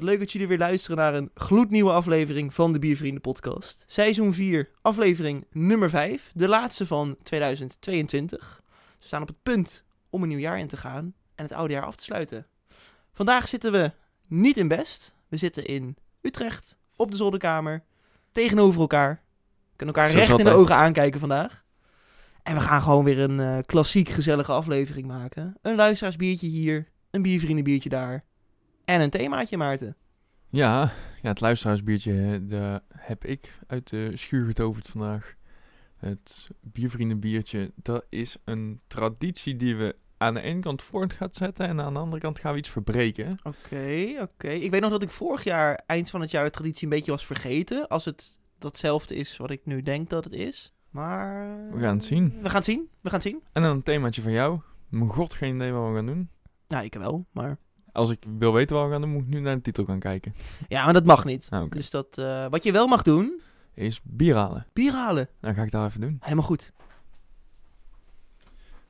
wat leuk dat jullie weer luisteren naar een gloednieuwe aflevering van de Biervrienden podcast. Seizoen 4, aflevering nummer 5, de laatste van 2022. We staan op het punt om een nieuw jaar in te gaan en het oude jaar af te sluiten. Vandaag zitten we niet in Best, we zitten in Utrecht, op de zolderkamer, tegenover elkaar. We kunnen elkaar recht in de ogen aankijken vandaag. En we gaan gewoon weer een eh, klassiek gezellige aflevering maken. Een luisteraarsbiertje hier, een biervriendenbiertje daar. En een themaatje, Maarten. Ja, ja, het luisteraarsbiertje de heb ik uit de schuur getoverd vandaag. Het biervriendenbiertje, dat is een traditie die we aan de ene kant voort gaan zetten en aan de andere kant gaan we iets verbreken. Oké, oké. Ik weet nog dat ik vorig jaar, eind van het jaar, de traditie een beetje was vergeten. Als het datzelfde is wat ik nu denk dat het is. Maar... We gaan het zien. We gaan het zien. We gaan het zien. En dan een themaatje van jou. Mijn god, geen idee wat we gaan doen. Nou, ik wel, maar... Als ik wil weten wat we gaan doen, moet ik nu naar de titel gaan kijken. Ja, maar dat mag niet. Oké. Dus dat... eh, wat je wel mag doen, Is bier halen. bier halen. Dan ga ik dat even doen. Helemaal goed.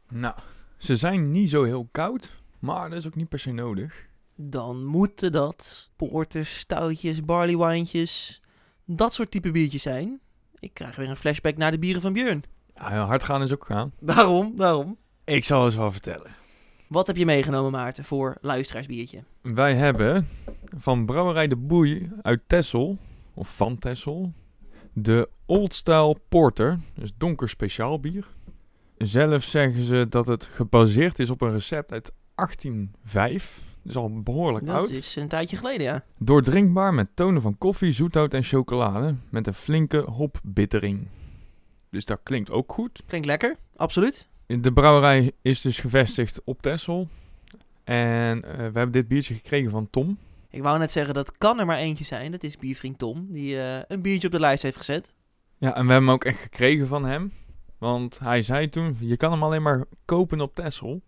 Nou, ze zijn niet zo heel koud, maar dat is ook niet per se nodig. Dan moeten dat porters, stoutjes, barleywijntjes, dat soort type biertjes zijn. Ik krijg weer een flashback naar de bieren van Björn. Ja, hard gaan is ook gaan. Daarom, daarom. Ik zal eens wel vertellen. Wat heb je meegenomen, Maarten, voor luisteraarsbiertje? Wij hebben van Brouwerij de Boei uit Texel, of van Texel, de Old Style Porter, dus donker speciaal bier. Zelf zeggen ze dat het gebaseerd is op een recept uit 1805, dus al behoorlijk Dat oud. is een tijdje geleden, ja. Doordrinkbaar met tonen van koffie, zoethout en chocolade, met een flinke hopbittering. Dus dat klinkt ook goed. Klinkt lekker, absoluut. De brouwerij is dus gevestigd op Texel. En eh, we hebben dit biertje gekregen van Tom. Ik wou net zeggen, dat kan er maar eentje zijn. Dat is biervriend Tom, die eh, een biertje op de lijst heeft gezet. Ja, en we hebben hem ook echt gekregen van hem. Want hij zei toen, je kan hem alleen maar kopen op Texel.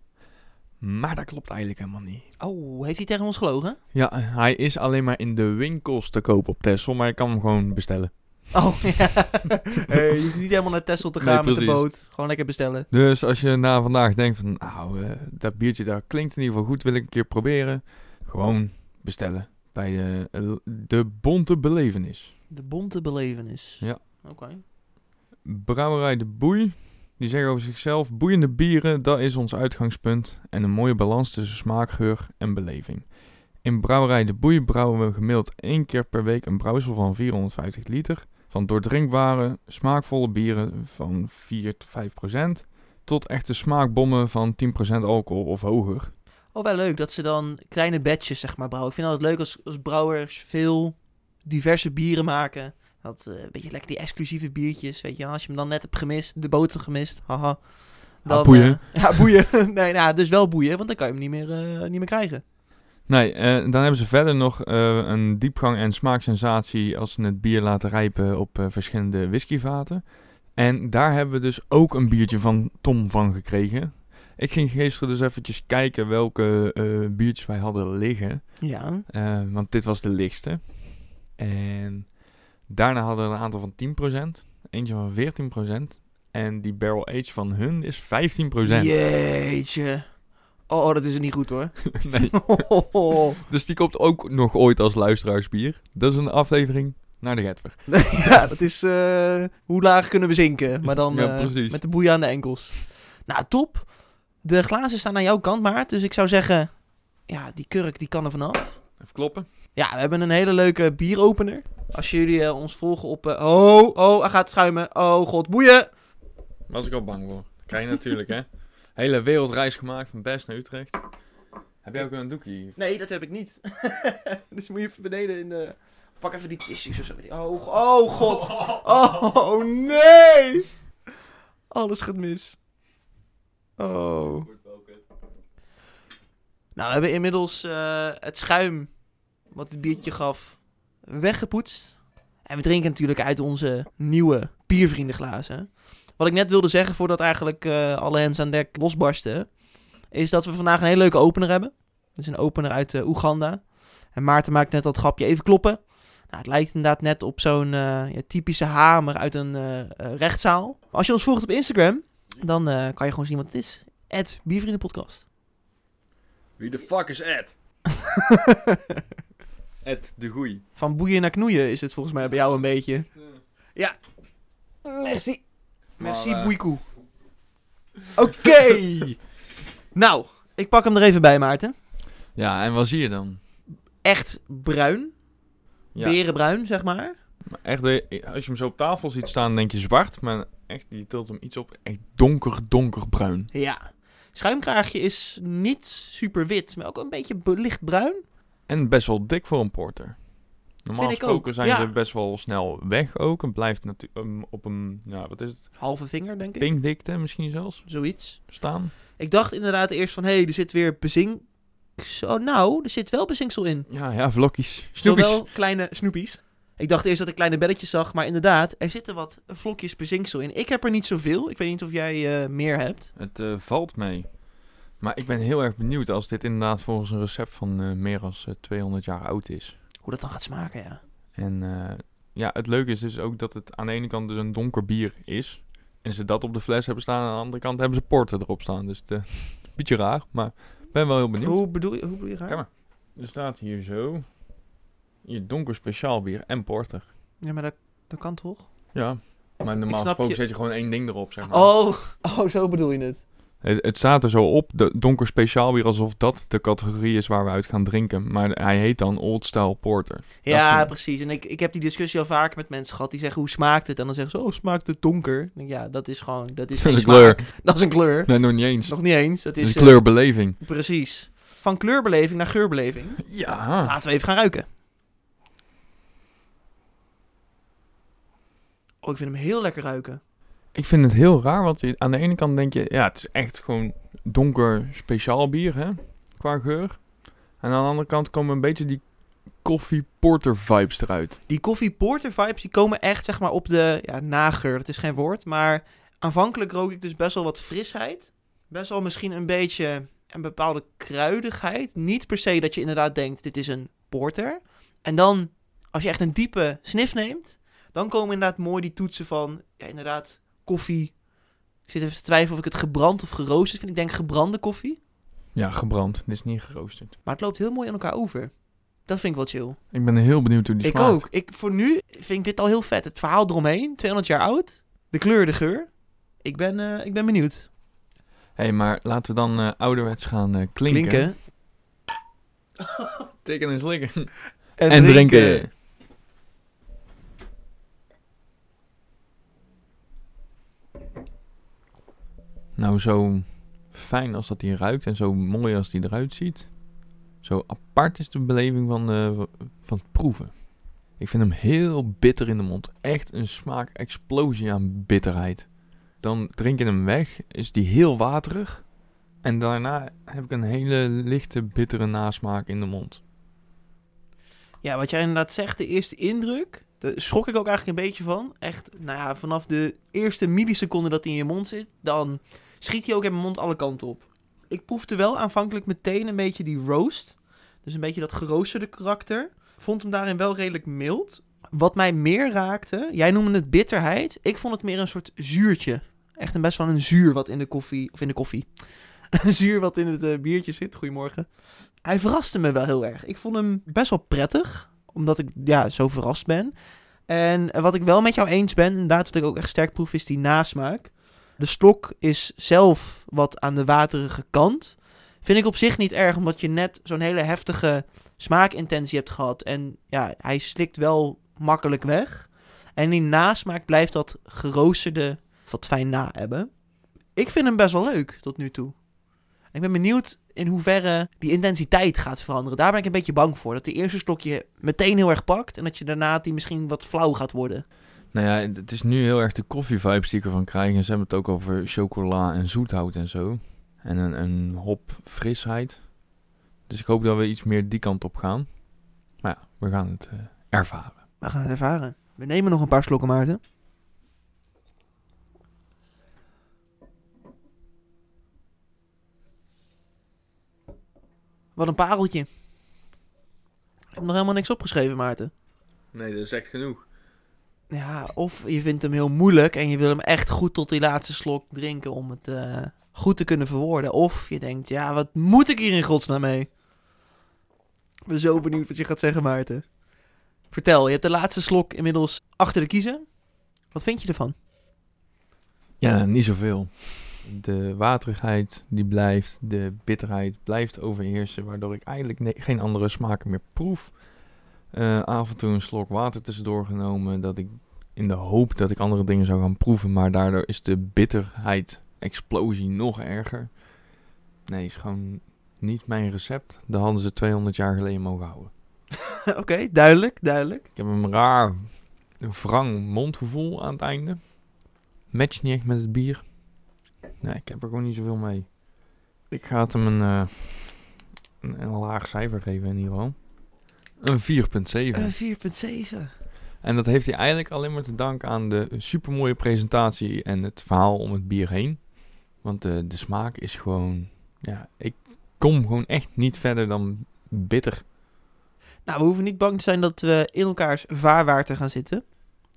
Maar dat klopt eigenlijk helemaal niet. Oh, heeft hij tegen ons gelogen? Ja, hij is alleen maar in de winkels te kopen op Texel, maar je kan hem gewoon bestellen. Oh, ja. hey, je hoeft niet helemaal naar Texel te Nee, gaan met de boot. Gewoon lekker bestellen. Dus als je na vandaag denkt van, nou, eh, dat biertje daar klinkt in ieder geval goed, wil ik een keer proberen. Gewoon bestellen bij de, eh, de Bonte Belevenis. De bonte belevenis. Ja. Oké. Brouwerij De Boei. Die zeggen over zichzelf: boeiende bieren, dat is ons uitgangspunt. En een mooie balans tussen smaak, geur en beleving. In Brouwerij De Boei brouwen we gemiddeld één keer per week een brouwsel van 450 liter. Van doordrinkbare, smaakvolle bieren van 4 tot 5 procent. Tot echte smaakbommen van 10 procent alcohol of hoger. Oh, wel leuk dat ze dan kleine batches, zeg maar, brouwen. Ik vind het altijd leuk als, als brouwers veel diverse bieren maken. Dat eh, een beetje lekker die exclusieve biertjes, weet je. Als je hem dan net hebt gemist, de boter gemist, haha. Dan, boeien. eh, ja, boeien. nee, nou, dus wel boeien, want dan kan je hem niet meer, eh, niet meer krijgen. Nee, eh, dan hebben ze verder nog eh, een diepgang en smaaksensatie als ze het bier laten rijpen op eh, verschillende whiskyvaten. En daar hebben we dus ook een biertje van Tom van gekregen. Ik ging gisteren dus eventjes kijken welke biertjes wij hadden liggen. Ja. want dit was de lichtste. En daarna hadden we een aantal van 10%, eentje van 14%. En die barrel age van hun is 15%. Jeetje. Oh, oh, dat is er niet goed hoor. nee. Dus die komt ook nog ooit als luisteraarsbier. Dat is een aflevering naar de Getver. ja, dat is... eh, hoe laag kunnen we zinken? Maar dan Ja, eh, precies. met de boeien aan de enkels. Nou, top. De glazen staan aan jouw kant, Maart. Dus ik zou zeggen... Ja, die kurk die kan er vanaf. Even kloppen. Ja, we hebben een hele leuke bieropener. Als jullie eh, ons volgen op... oh, oh, hij gaat schuimen. Oh, god, boeien. Was ik al bang voor. Krijg je natuurlijk, hè. Hele wereldreis gemaakt van Best naar Utrecht. Heb jij ook een doekje hier? Nee, dat heb ik niet. dus moet je even beneden in de... Pak even die tissues of zo. Oh, oh god. Oh, nee. Alles gaat mis. Oh. Nou, we hebben inmiddels eh, het schuim wat het biertje gaf weggepoetst. En we drinken natuurlijk uit onze nieuwe biervriendenglazen. Wat ik net wilde zeggen voordat eigenlijk eh, alle hens aan dek losbarsten, is dat we vandaag een hele leuke opener hebben. Dat is een opener uit eh, Oeganda. En Maarten maakt net dat grapje even kloppen. Nou, het lijkt inderdaad net op zo'n eh, ja, typische hamer uit een rechtszaal. Als je ons volgt op Instagram, dan kan je gewoon zien wat het is. Het Biervriendenpodcast. Wie de fuck is Ed? Ed de Goeie. Van boeien naar knoeien is het volgens mij bij jou een beetje. Ja. Merci. Merci, boeikoe. Oké. nou, ik pak hem er even bij, Maarten. Ja, en wat zie je dan? Echt bruin. Ja, Berenbruin, zeg maar. maar echt, eh, als je hem zo op tafel ziet staan, denk je zwart. Maar echt, je tilt hem iets op. Echt donker, donkerbruin. Ja. Schuimkraagje is niet super wit, maar ook een beetje be- lichtbruin. En best wel dik voor een porter. Normaal Vind gesproken zijn ja. ze best wel snel weg ook. En blijft natuurlijk op een, ja, wat is het? Halve vinger, denk ik. Pinkdikte misschien zelfs Zoiets. staan. Ik dacht inderdaad eerst van, hé, hey, er zit weer bezink... Zo, nou, er zit wel bezinksel in. Ja, ja, vlokjes. Snoepjes. Zowel kleine snoepies. Ik dacht eerst dat ik kleine belletjes zag, maar inderdaad, er zitten wat vlokjes bezinksel in. Ik heb er niet zoveel. Ik weet niet of jij eh, meer hebt. Het eh, valt mee. Maar ik ben heel erg benieuwd als dit inderdaad volgens een recept van eh, meer dan 200 jaar oud is. Hoe dat dan gaat smaken, ja. En eh, ja, het leuke is dus ook dat het aan de ene kant dus een donker bier is. En ze dat op de fles hebben staan. Aan de andere kant hebben ze porter erop staan. Dus het, eh, een beetje raar, maar ben wel heel benieuwd. Hoe bedoel je, hoe bedoel je raar? Kijk maar. Er staat hier zo. Hier donker speciaal bier en porter. Ja, maar dat, dat kan toch? Ja. Maar normaal gesproken je. zet je gewoon één ding erop, zeg maar. Oh, oh, zo bedoel je het. Het, staat er zo op, de donker speciaal bier, alsof dat de categorie is waar we uit gaan drinken. Maar hij heet dan Old Style Porter. Ja, precies. En ik, ik heb die discussie al vaker met mensen gehad die zeggen, hoe smaakt het? En dan zeggen ze, oh, smaakt het donker? Ja, dat is gewoon, dat is geen een kleur. Dat is een kleur. Nee, nog niet eens. Nog niet eens. Dat is, is eh, een kleurbeleving. precies. Van kleurbeleving naar geurbeleving. Ja. Laten we even gaan ruiken. Oh, ik vind hem heel lekker ruiken. Ik vind het heel raar, want aan de ene kant denk je, ja, het is echt gewoon donker speciaal bier, hè, qua geur. En aan de andere kant komen een beetje die koffie porter vibes eruit. Die koffie porter vibes, die komen echt zeg maar op de ja, nageur. Dat is geen woord, maar aanvankelijk rook ik dus best wel wat frisheid. Best wel misschien een beetje een bepaalde kruidigheid. Niet per se dat je inderdaad denkt, dit is een porter. En dan, als je echt een diepe sniff neemt, dan komen inderdaad mooi die toetsen van, ja inderdaad, koffie. Ik zit even te twijfelen of ik het gebrand of geroosterd vind. Ik denk gebrande koffie. Ja, gebrand. Dit is niet geroosterd. Maar het loopt heel mooi aan elkaar over. Dat vind ik wel chill. Ik ben heel benieuwd hoe die Ik smaakt. ook. Ik, voor nu vind ik dit al heel vet. Het verhaal eromheen, 200 jaar oud. De kleur, de geur. Ik ben, eh, ik ben benieuwd. Hé, hey, maar laten we dan eh, ouderwets gaan eh, klinken. Klinken. Tikken en slikken. En, En drinken. Nou, zo fijn als dat hij ruikt en zo mooi als die eruit ziet. Zo apart is de beleving van, eh, van het proeven. Ik vind hem heel bitter in de mond. Echt een smaakexplosie aan bitterheid. Dan drink je hem weg, is die heel waterig. En daarna heb ik een hele lichte bittere nasmaak in de mond. Ja, wat jij inderdaad zegt, de eerste indruk. Daar schrok ik ook eigenlijk een beetje van. Echt, nou ja, vanaf de eerste milliseconde dat hij in je mond zit, dan schiet hij ook in mijn mond alle kanten op. Ik proefde wel aanvankelijk meteen een beetje die roast. Dus een beetje dat geroosterde karakter. Vond hem daarin wel redelijk mild. Wat mij meer raakte, jij noemde het bitterheid. Ik vond het meer een soort zuurtje. Echt een best wel een zuur wat in de koffie, of in de koffie. Een zuur wat in het eh, biertje zit. Goedemorgen. Hij verraste me wel heel erg. Ik vond hem best wel prettig, omdat ik ja, zo verrast ben. En eh, wat ik wel met jou eens ben, inderdaad, wat ik ook echt sterk proef, is die nasmaak. De slok is zelf wat aan de waterige kant. Vind ik op zich niet erg, omdat je net zo'n hele heftige smaakintentie hebt gehad. En ja, hij slikt wel makkelijk weg. En die nasmaak blijft dat geroosterde wat fijn na hebben. Ik vind hem best wel leuk tot nu toe. Ik ben benieuwd in hoeverre die intensiteit gaat veranderen. Daar ben ik een beetje bang voor. Dat de eerste slokje meteen heel erg pakt. En dat je daarna die misschien wat flauw gaat worden. Nou ja, het is nu heel erg de koffie-vibes die ik ervan krijg. En ze hebben het ook over chocola en zoethout en zo. En een, een hop frisheid. Dus ik hoop dat we iets meer die kant op gaan. Maar ja, we gaan het eh, ervaren. We gaan het ervaren. We nemen nog een paar slokken, Maarten. Wat een pareltje. Ik heb nog helemaal niks opgeschreven, Maarten. Nee, dat is echt genoeg. Ja, of je vindt hem heel moeilijk en je wil hem echt goed tot die laatste slok drinken om het eh, goed te kunnen verwoorden. Of je denkt, ja, wat moet ik hier in godsnaam mee? Ik ben zo benieuwd wat je gaat zeggen, Maarten. Vertel, je hebt de laatste slok inmiddels achter de kiezen. Wat vind je ervan? Ja, niet zoveel. De waterigheid die blijft, de bitterheid blijft overheersen, waardoor ik eigenlijk geen andere smaken meer proef. Eh, af en toe een slok water tussendoor genomen, dat ik in de hoop dat ik andere dingen zou gaan proeven, maar daardoor is de bitterheid explosie nog erger. Nee, is gewoon niet mijn recept. Dat hadden ze 200 jaar geleden mogen houden. Oké, duidelijk, duidelijk. Ik heb een raar, wrang mondgevoel aan het einde. Matcht niet echt met het bier. Nee, ik heb er gewoon niet zoveel mee. Ik ga het hem een, eh, een, een laag cijfer geven in ieder geval. Een 4,7. Een 4,7. En dat heeft hij eigenlijk alleen maar te danken aan de supermooie presentatie en het verhaal om het bier heen. Want de, de smaak is gewoon... Ja, ik kom gewoon echt niet verder dan bitter. Nou, we hoeven niet bang te zijn dat we in elkaars vaarwater gaan zitten.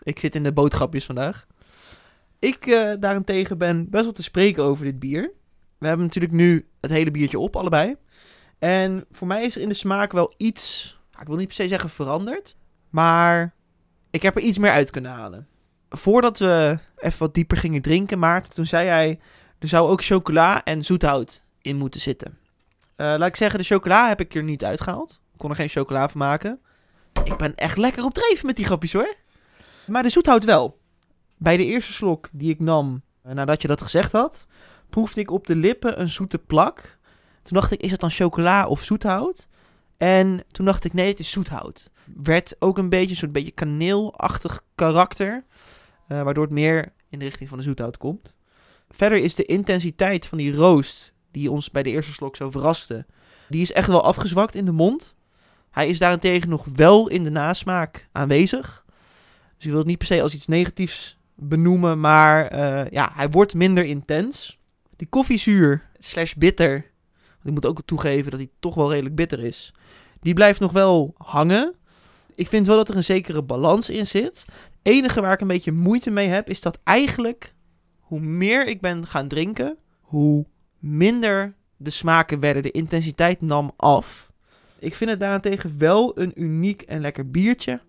Ik zit in de boodschapjes vandaag. Ik eh, daarentegen ben best wel te spreken over dit bier. We hebben natuurlijk nu het hele biertje op, allebei. En voor mij is er in de smaak wel iets, ik wil niet per se zeggen veranderd, maar ik heb er iets meer uit kunnen halen. Voordat we even wat dieper gingen drinken, Maarten, toen zei hij, er zou ook chocola en zoethout in moeten zitten. Eh, laat ik zeggen, de chocola heb ik er niet uitgehaald. Ik kon er geen chocola van maken. Ik ben echt lekker op dreven met die grapjes hoor. Maar de zoethout wel. Bij de eerste slok die ik nam, eh, nadat je dat gezegd had, proefde ik op de lippen een zoete plak. Toen dacht ik, is het dan chocola of zoethout? En toen dacht ik, nee, het is zoethout. Werd ook een beetje een soort beetje kaneelachtig karakter. eh, waardoor het meer in de richting van de zoethout komt. Verder is de intensiteit van die roost, die ons bij de eerste slok zo verraste, die is echt wel afgezwakt in de mond. Hij is daarentegen nog wel in de nasmaak aanwezig. Dus je wil het niet per se als iets negatiefs benoemen, maar eh, ja, hij wordt minder intens. Die koffiezuur slash bitter, ik moet ook toegeven dat hij toch wel redelijk bitter is, die blijft nog wel hangen. Ik vind wel dat er een zekere balans in zit. Het enige waar ik een beetje moeite mee heb, is dat eigenlijk hoe meer ik ben gaan drinken, hoe minder de smaken werden. De intensiteit nam af. Ik vind het daarentegen wel een uniek en lekker biertje.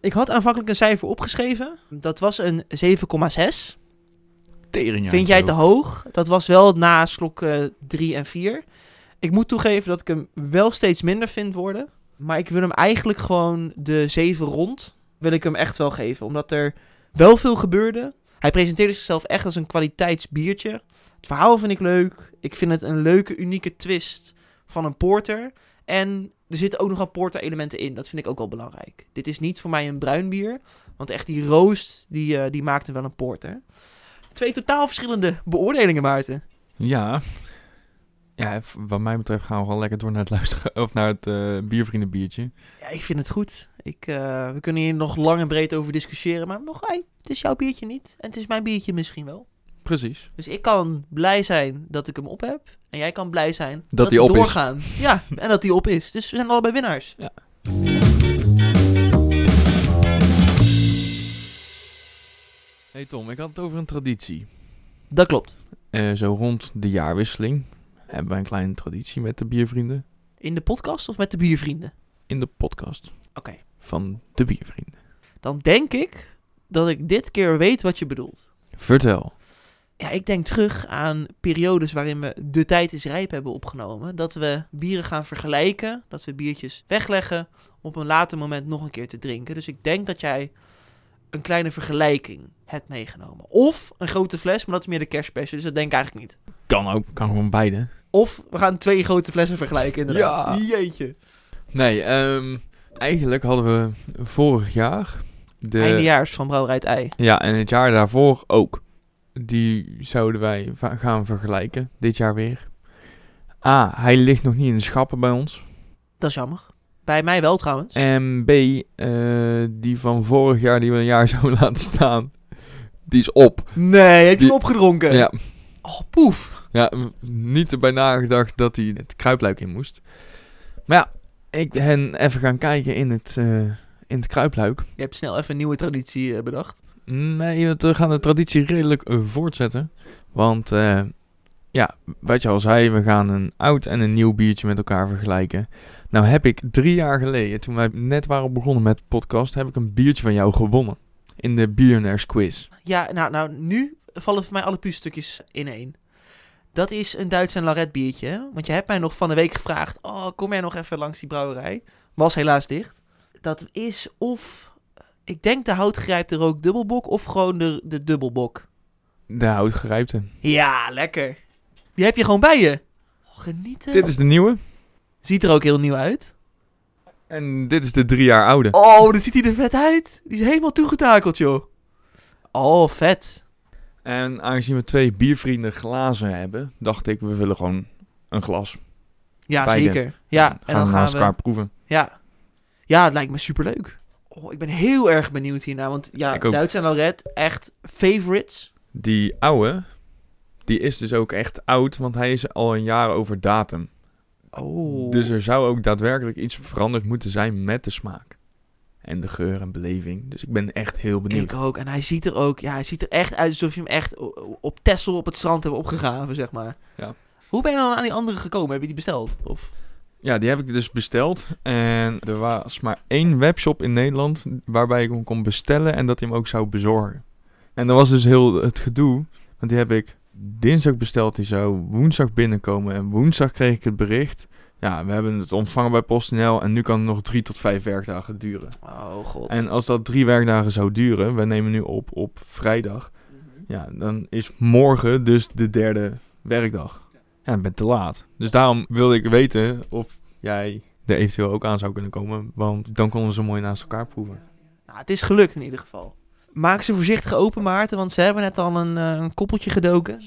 Ik had aanvankelijk een cijfer opgeschreven. Dat was een 7,6. Tering Vind jij te hoog? Dat was wel na slok 3 en 4. Ik moet toegeven dat ik hem wel steeds minder vind worden. Maar ik wil hem eigenlijk gewoon de 7 rond. Wil ik hem echt wel geven. Omdat er wel veel gebeurde. Hij presenteerde zichzelf echt als een kwaliteitsbiertje. Het verhaal vind ik leuk. Ik vind het een leuke, unieke twist van een porter. En er zitten ook nog wat porter elementen in. Dat vind ik ook wel belangrijk. Dit is niet voor mij een bruin bier. Want echt die roost, die, uh, die maakte wel een porter. Twee totaal verschillende beoordelingen, Maarten. Ja. Ja, wat mij betreft gaan we gewoon lekker door naar het luisteren. Of naar het uh, biervriendenbiertje. Ja, ik vind het goed. Ik, uh, we kunnen hier nog lang en breed over discussiëren. Maar nog, hey, het is jouw biertje niet. En het is mijn biertje misschien wel. Precies. Dus ik kan blij zijn dat ik hem op heb. En jij kan blij zijn dat, dat hij op doorgaan. Is. Ja, en dat hij op is. Dus we zijn allebei winnaars. Ja. Hey Tom, ik had het over een traditie. Dat klopt. Uh, zo rond de jaarwisseling hebben wij een kleine traditie met de biervrienden. In de podcast of met de biervrienden? In de podcast. Oké. Okay. Van de biervrienden. Dan denk ik dat ik dit keer weet wat je bedoelt. Vertel. Ja, ik denk terug aan periodes waarin we de tijd is rijp hebben opgenomen. Dat we bieren gaan vergelijken. Dat we biertjes wegleggen. Om op een later moment nog een keer te drinken. Dus ik denk dat jij een kleine vergelijking hebt meegenomen. Of een grote fles, maar dat is meer de kerstspecial. Dus dat denk ik eigenlijk niet. Kan ook, kan gewoon beide. Of we gaan twee grote flessen vergelijken inderdaad. Ja. Jeetje. Nee, um, eigenlijk hadden we vorig jaar... De... Eindejaars van Brouwerij Ei. Ja, en het jaar daarvoor ook. Die zouden wij gaan vergelijken, dit jaar weer. A, hij ligt nog niet in de schappen bij ons. Dat is jammer. Bij mij wel trouwens. En B, uh, die van vorig jaar die we een jaar zouden laten staan, die is op. Nee, heb je die... opgedronken? Ja. Oh, poef. Ja, niet erbij nagedacht dat hij het kruipluik in moest. Maar ja, ik ben even gaan kijken in het, uh, in het kruipluik. Je hebt snel even een nieuwe traditie uh, bedacht. Nee, we gaan de traditie redelijk uh, voortzetten. Want ja, wat je al zei, we gaan een oud en een nieuw biertje met elkaar vergelijken. Nou heb ik drie jaar geleden, toen wij net waren begonnen met de podcast, heb ik een biertje van jou gewonnen. In de Billionaires Quiz. Ja, nou, nou, nu vallen voor mij alle puzzelstukjes in één. Dat is een Duits en Laret biertje. hè? Want je hebt mij nog van de week gevraagd... Oh, kom jij nog even langs die brouwerij? Was helaas dicht. Dat is of... Ik denk de houtgrijpte rook dubbelbok of gewoon de, de dubbelbok. De houtgerijpte. Ja, lekker. Die heb je gewoon bij je. Oh, genieten. Dit is de nieuwe. Ziet er ook heel nieuw uit. En dit is de drie jaar oude. Oh, dan ziet hij er vet uit. Die is helemaal toegetakeld, joh. Oh, vet. En aangezien we twee biervrienden glazen hebben, dacht ik, we willen gewoon een glas. Ja, Beide. zeker. Ja, gaan en dan gaan we... elkaar proeven. Ja. Ja, het lijkt me superleuk. Oh, ik ben heel erg benieuwd hiernaar. Want ja. Duits en Lorette, echt favorites. Die oude, die is dus ook echt oud, want hij is al een jaar over datum. Oh. Dus er zou ook daadwerkelijk iets veranderd moeten zijn met de smaak. En de geur en beleving. Dus ik ben echt heel benieuwd. Ik ook. En hij ziet er ook, ja, hij ziet er echt uit alsof je hem echt op Texel op het strand hebt opgegraven, zeg maar. Ja. Hoe ben je dan aan die andere gekomen? Heb je die besteld? Of? Ja, die heb ik dus besteld. En er was maar één webshop in Nederland waarbij ik hem kon bestellen en dat hij hem ook zou bezorgen. En dat was dus heel het gedoe. Want die heb ik dinsdag besteld. Die zou woensdag binnenkomen. En woensdag kreeg ik het bericht. Ja, we hebben het ontvangen bij PostNL. En nu kan het nog drie tot vijf werkdagen duren. Oh, god. En als dat drie werkdagen zou duren, we nemen nu op op vrijdag. Ja, dan is morgen dus de derde werkdag. Ja, ik ben te laat. Dus daarom wilde ik weten of jij er eventueel ook aan zou kunnen komen. Want dan konden we ze mooi naast elkaar proeven. Nou, het is gelukt in ieder geval. Maak ze voorzichtig open, Maarten, want ze hebben net al een, eh, een koppeltje gedoken.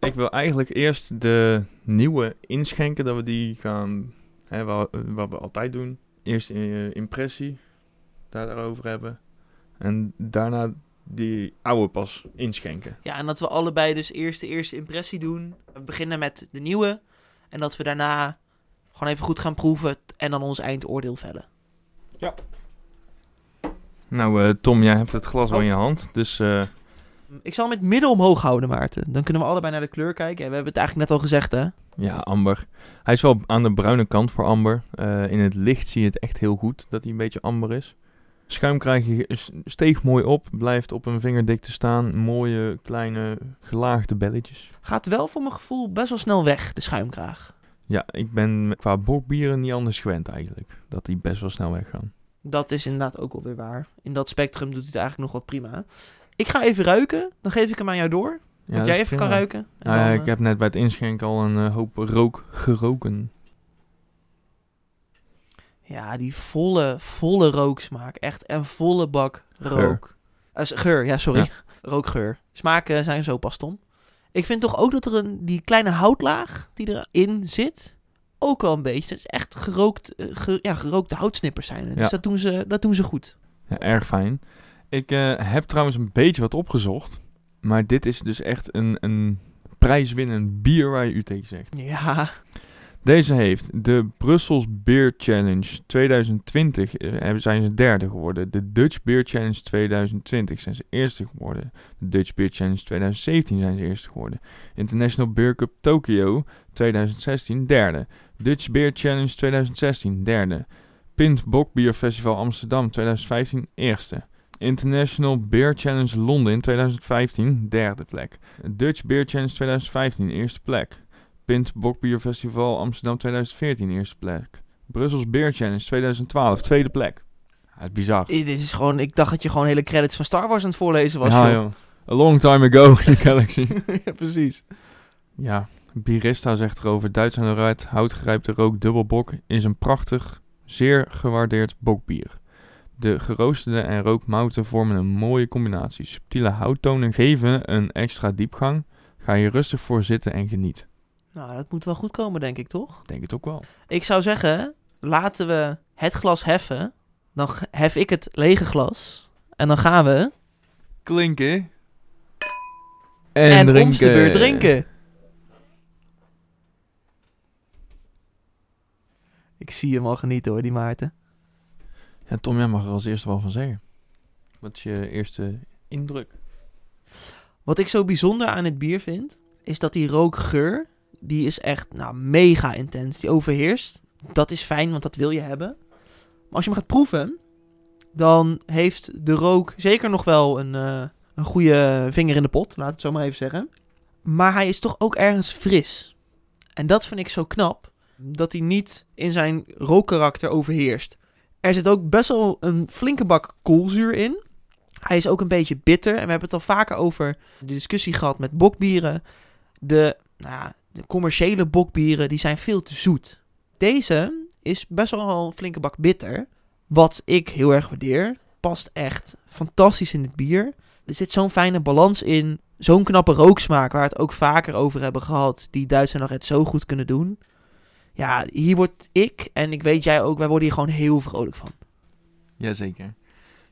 Ik wil eigenlijk eerst de nieuwe inschenken, dat we die gaan, hè, wat, wat we altijd doen. Eerst eh, impressie, daar daarover hebben. En daarna die oude pas inschenken. Ja, en dat we allebei dus eerst de eerste impressie doen. We beginnen met de nieuwe. En dat we daarna gewoon even goed gaan proeven en dan ons eindoordeel vellen. Nou, eh, Tom, jij hebt het glas al Oh. in je hand. Dus eh, Ik zal hem met midden omhoog houden, Maarten. Dan kunnen we allebei naar de kleur kijken. En we hebben het eigenlijk net al gezegd, hè? ja, amber. Hij is wel aan de bruine kant voor amber. Eh, in het licht zie je het echt heel goed dat hij een beetje amber is. Schuim krijg je steeg mooi op. Blijft op een vingerdikte staan. Mooie kleine gelaagde belletjes. Gaat wel voor mijn gevoel best wel snel weg, de schuimkraag. Ja, ik ben qua bokbieren niet anders gewend eigenlijk. Dat die best wel snel weggaan. Dat is inderdaad ook wel weer waar. In dat spectrum doet hij het eigenlijk nog wat prima. Ik ga even ruiken. Dan geef ik hem aan jou door. Ja, dat jij even kan ruiken. En Nou ja, dan, ik eh, heb net bij het inschenken al een eh, hoop rook geroken. Ja, die volle, volle rooksmaak. Echt een volle bak Geur. rook. Eh, s- geur, ja, sorry. Ja. Rookgeur. Smaken zijn zo pas, Tom. Ik vind toch ook dat er een, die kleine houtlaag die erin zit, ook wel een beetje. Het is echt gerookt, eh, ge- ja, gerookte houtsnippers zijn. Dus Ja. dat doen, ze, dat doen ze goed. Ja, erg fijn. Ik eh, heb trouwens een beetje wat opgezocht. Maar dit is dus echt een, een prijswinnend bier waar je u tegen zegt. Ja, Deze heeft de Brussels Beer Challenge 2020 eh, zijn ze derde geworden. De Dutch Beer Challenge 2020 zijn ze eerste geworden. De Dutch Beer Challenge 2017 zijn ze eerste geworden. International Beer Cup Tokyo 2016 derde. Dutch Beer Challenge 2016 derde. Pint Bokbier Festival Amsterdam 2015 eerste. International Beer Challenge Londen 2015 derde plek. Dutch Beer Challenge 2015 eerste plek. Pint Bokbier Festival Amsterdam 2014 eerste plek. Brussels Beer Challenge 2012 tweede plek. Ja, het is bizar. dit is gewoon, ik dacht dat je gewoon hele credits van Star Wars aan het voorlezen was. ja, joh. joh. A long time ago in the galaxy. ja, precies. ja, Birista zegt erover. Duits en eruit, houtgerijpte rook dubbelbok is een prachtig, zeer gewaardeerd bokbier. De geroosterde en rookmouten vormen een mooie combinatie. Subtiele houttonen geven een extra diepgang. Ga je rustig voor zitten en geniet. Nou, dat moet wel goed komen, denk ik, toch? Denk het ook wel. Ik zou zeggen, laten we het glas heffen. Dan hef ik het lege glas. En dan gaan we... Klinken. En, en om de beurt drinken. Ik zie hem al genieten hoor, die Maarten. Ja, Tom, jij mag er als eerste wel van zeggen. Wat is je eerste indruk? Wat ik zo bijzonder aan het bier vind, is dat die rookgeur, die is echt nou, mega intens. Die overheerst. Dat is fijn, want dat wil je hebben. Maar als je hem gaat proeven, dan heeft de rook zeker nog wel een, eh, een goede vinger in de pot, laat het zo maar even zeggen. Maar hij is toch ook ergens fris. En dat vind ik zo knap, dat hij niet in zijn rookkarakter overheerst. Er zit ook best wel een flinke bak koolzuur in. Hij is ook een beetje bitter. En we hebben het al vaker over de discussie gehad met bokbieren. De, nou de commerciële bokbieren die zijn veel te zoet. Deze is best wel een flinke bak bitter. Wat ik heel erg waardeer. Past echt fantastisch in het bier. Er zit zo'n fijne balans in. Zo'n knappe rooksmaak waar we het ook vaker over hebben gehad. Die Duitsers nog het zo goed kunnen doen. Ja, hier word ik en ik weet jij ook, wij worden hier gewoon heel vrolijk van. Jazeker.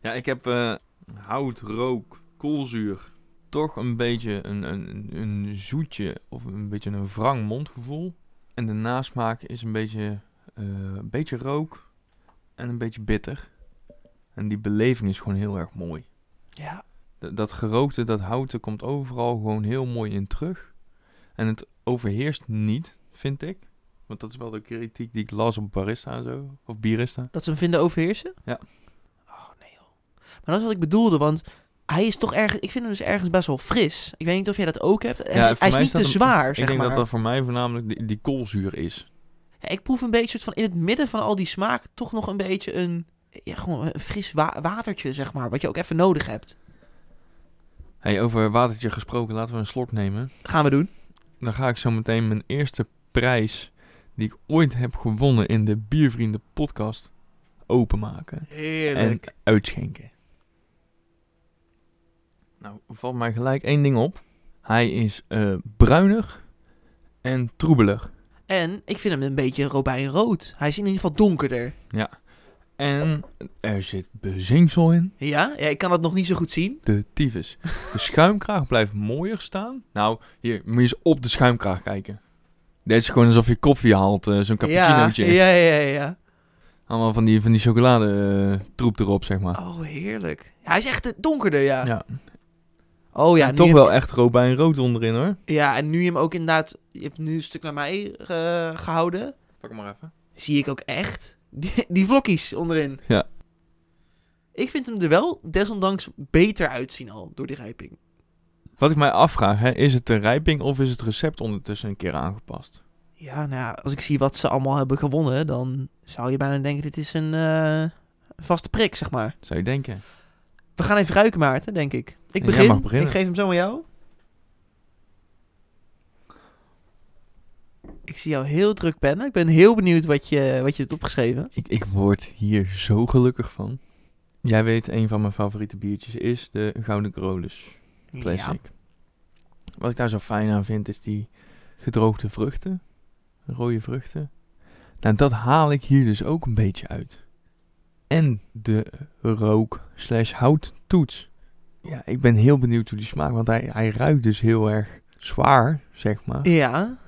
Ja, ik heb eh, hout, rook, koolzuur. Toch een beetje een, een, een zoetje of een beetje een wrang mondgevoel. En de nasmaak is een beetje, eh, een beetje rook en een beetje bitter. En die beleving is gewoon heel erg mooi. Ja, D- dat gerookte, dat houten komt overal gewoon heel mooi in terug. En het overheerst niet, vind ik. Want dat is wel de kritiek die ik las op Barista en zo. Of Bierista. dat ze hem vinden overheersen? Ja. Oh, nee joh. Maar dat is wat ik bedoelde, want hij is toch ergens, ik vind hem dus ergens best wel fris. Ik weet niet of jij dat ook hebt. Hij, Ja, hij is niet te zwaar, Ik zeg denk maar. dat dat voor mij voornamelijk die, die koolzuur is. Ja, ik proef een beetje soort van in het midden van al die smaak toch nog een beetje een, ja, gewoon een fris wa- watertje, zeg maar. Wat je ook even nodig hebt. Hey, over watertje gesproken, laten we een slok nemen. Gaan we doen. Dan ga ik zo meteen mijn eerste prijs die ik ooit heb gewonnen in de Biervrienden podcast openmaken. En uitschenken. Nou, valt mij gelijk één ding op. Hij is eh bruinig en troebelig. En ik vind hem een beetje robijnrood. Hij is in ieder geval donkerder. En er zit bezinksel in. Ja? ja, ik kan het nog niet zo goed zien. De tyfus. De schuimkraag blijft mooier staan. Nou, hier, moet je eens op de schuimkraag kijken. Dit is gewoon alsof je koffie haalt, eh, zo'n cappuccinootje. Ja, ja, ja, ja. Allemaal van die, van die chocolade eh, troep erop, zeg maar. Oh, heerlijk. Ja, hij is echt eh, donkerder, ja. ja. Oh ja, En toch wel echt robijnrood onderin, hoor. Ja, en nu je hem ook inderdaad... Je hebt nu een stuk naar mij eh, gehouden. Pak hem maar even. Zie ik ook echt die, die vlokjes onderin. Ja. Ik vind hem er wel desondanks beter uitzien al door die rijping. Wat ik mij afvraag, hè, is het de rijping of is het recept ondertussen een keer aangepast? Ja, nou ja, als ik zie wat ze allemaal hebben gewonnen, dan zou je bijna denken, dit is een eh, vaste prik, zeg maar. Zou je denken. We gaan even ruiken, Maarten, denk ik. Ik begin. jij mag beginnen. Ik geef hem zo aan jou. Ik zie jou heel druk pennen. Ik ben heel benieuwd wat je, wat je hebt opgeschreven. Ik, ik word hier zo gelukkig van. Jij weet, een van mijn favoriete biertjes is de Gouden Carolus Classic. Wat ik daar zo fijn aan vind, is die gedroogde vruchten. Rode vruchten. Nou, dat haal ik hier dus ook een beetje uit. En de rook slash houttoets. Ja, ik ben heel benieuwd hoe die smaakt, want hij, hij ruikt dus heel erg zwaar, zeg maar. Ja,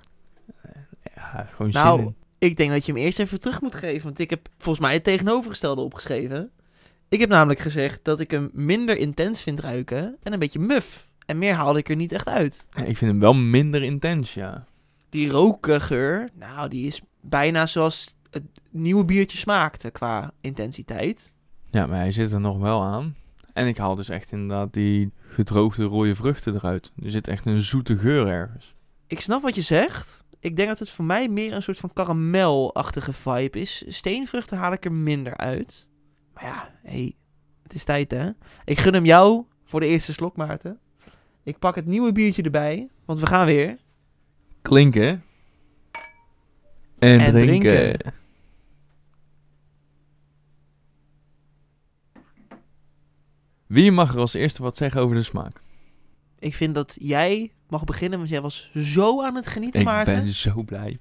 Ja, gewoon Nou, zin in. ik denk dat je hem eerst even terug moet geven. Want ik heb volgens mij het tegenovergestelde opgeschreven. Ik heb namelijk gezegd dat ik hem minder intens vind ruiken en een beetje muf. En meer haalde ik er niet echt uit. Ja, ik vind hem wel minder intens, ja. Die rookgeur, nou, die is bijna zoals het nieuwe biertje smaakte qua intensiteit. Ja, maar hij zit er nog wel aan. En ik haal dus echt inderdaad die gedroogde rode vruchten eruit. Er zit echt een zoete geur ergens. Ik snap wat je zegt. Ik denk dat het voor mij meer een soort van karamelachtige vibe is. Steenvruchten haal ik er minder uit. Maar ja, hey, het is tijd hè. Ik gun hem jou voor de eerste slok, Maarten. Ik pak het nieuwe biertje erbij, want we gaan weer. Klinken. En, En drinken. drinken. Wie mag er als eerste wat zeggen over de smaak? Ik vind dat jij mag beginnen, want jij was zo aan het genieten, Ik Maarten. ben zo blij.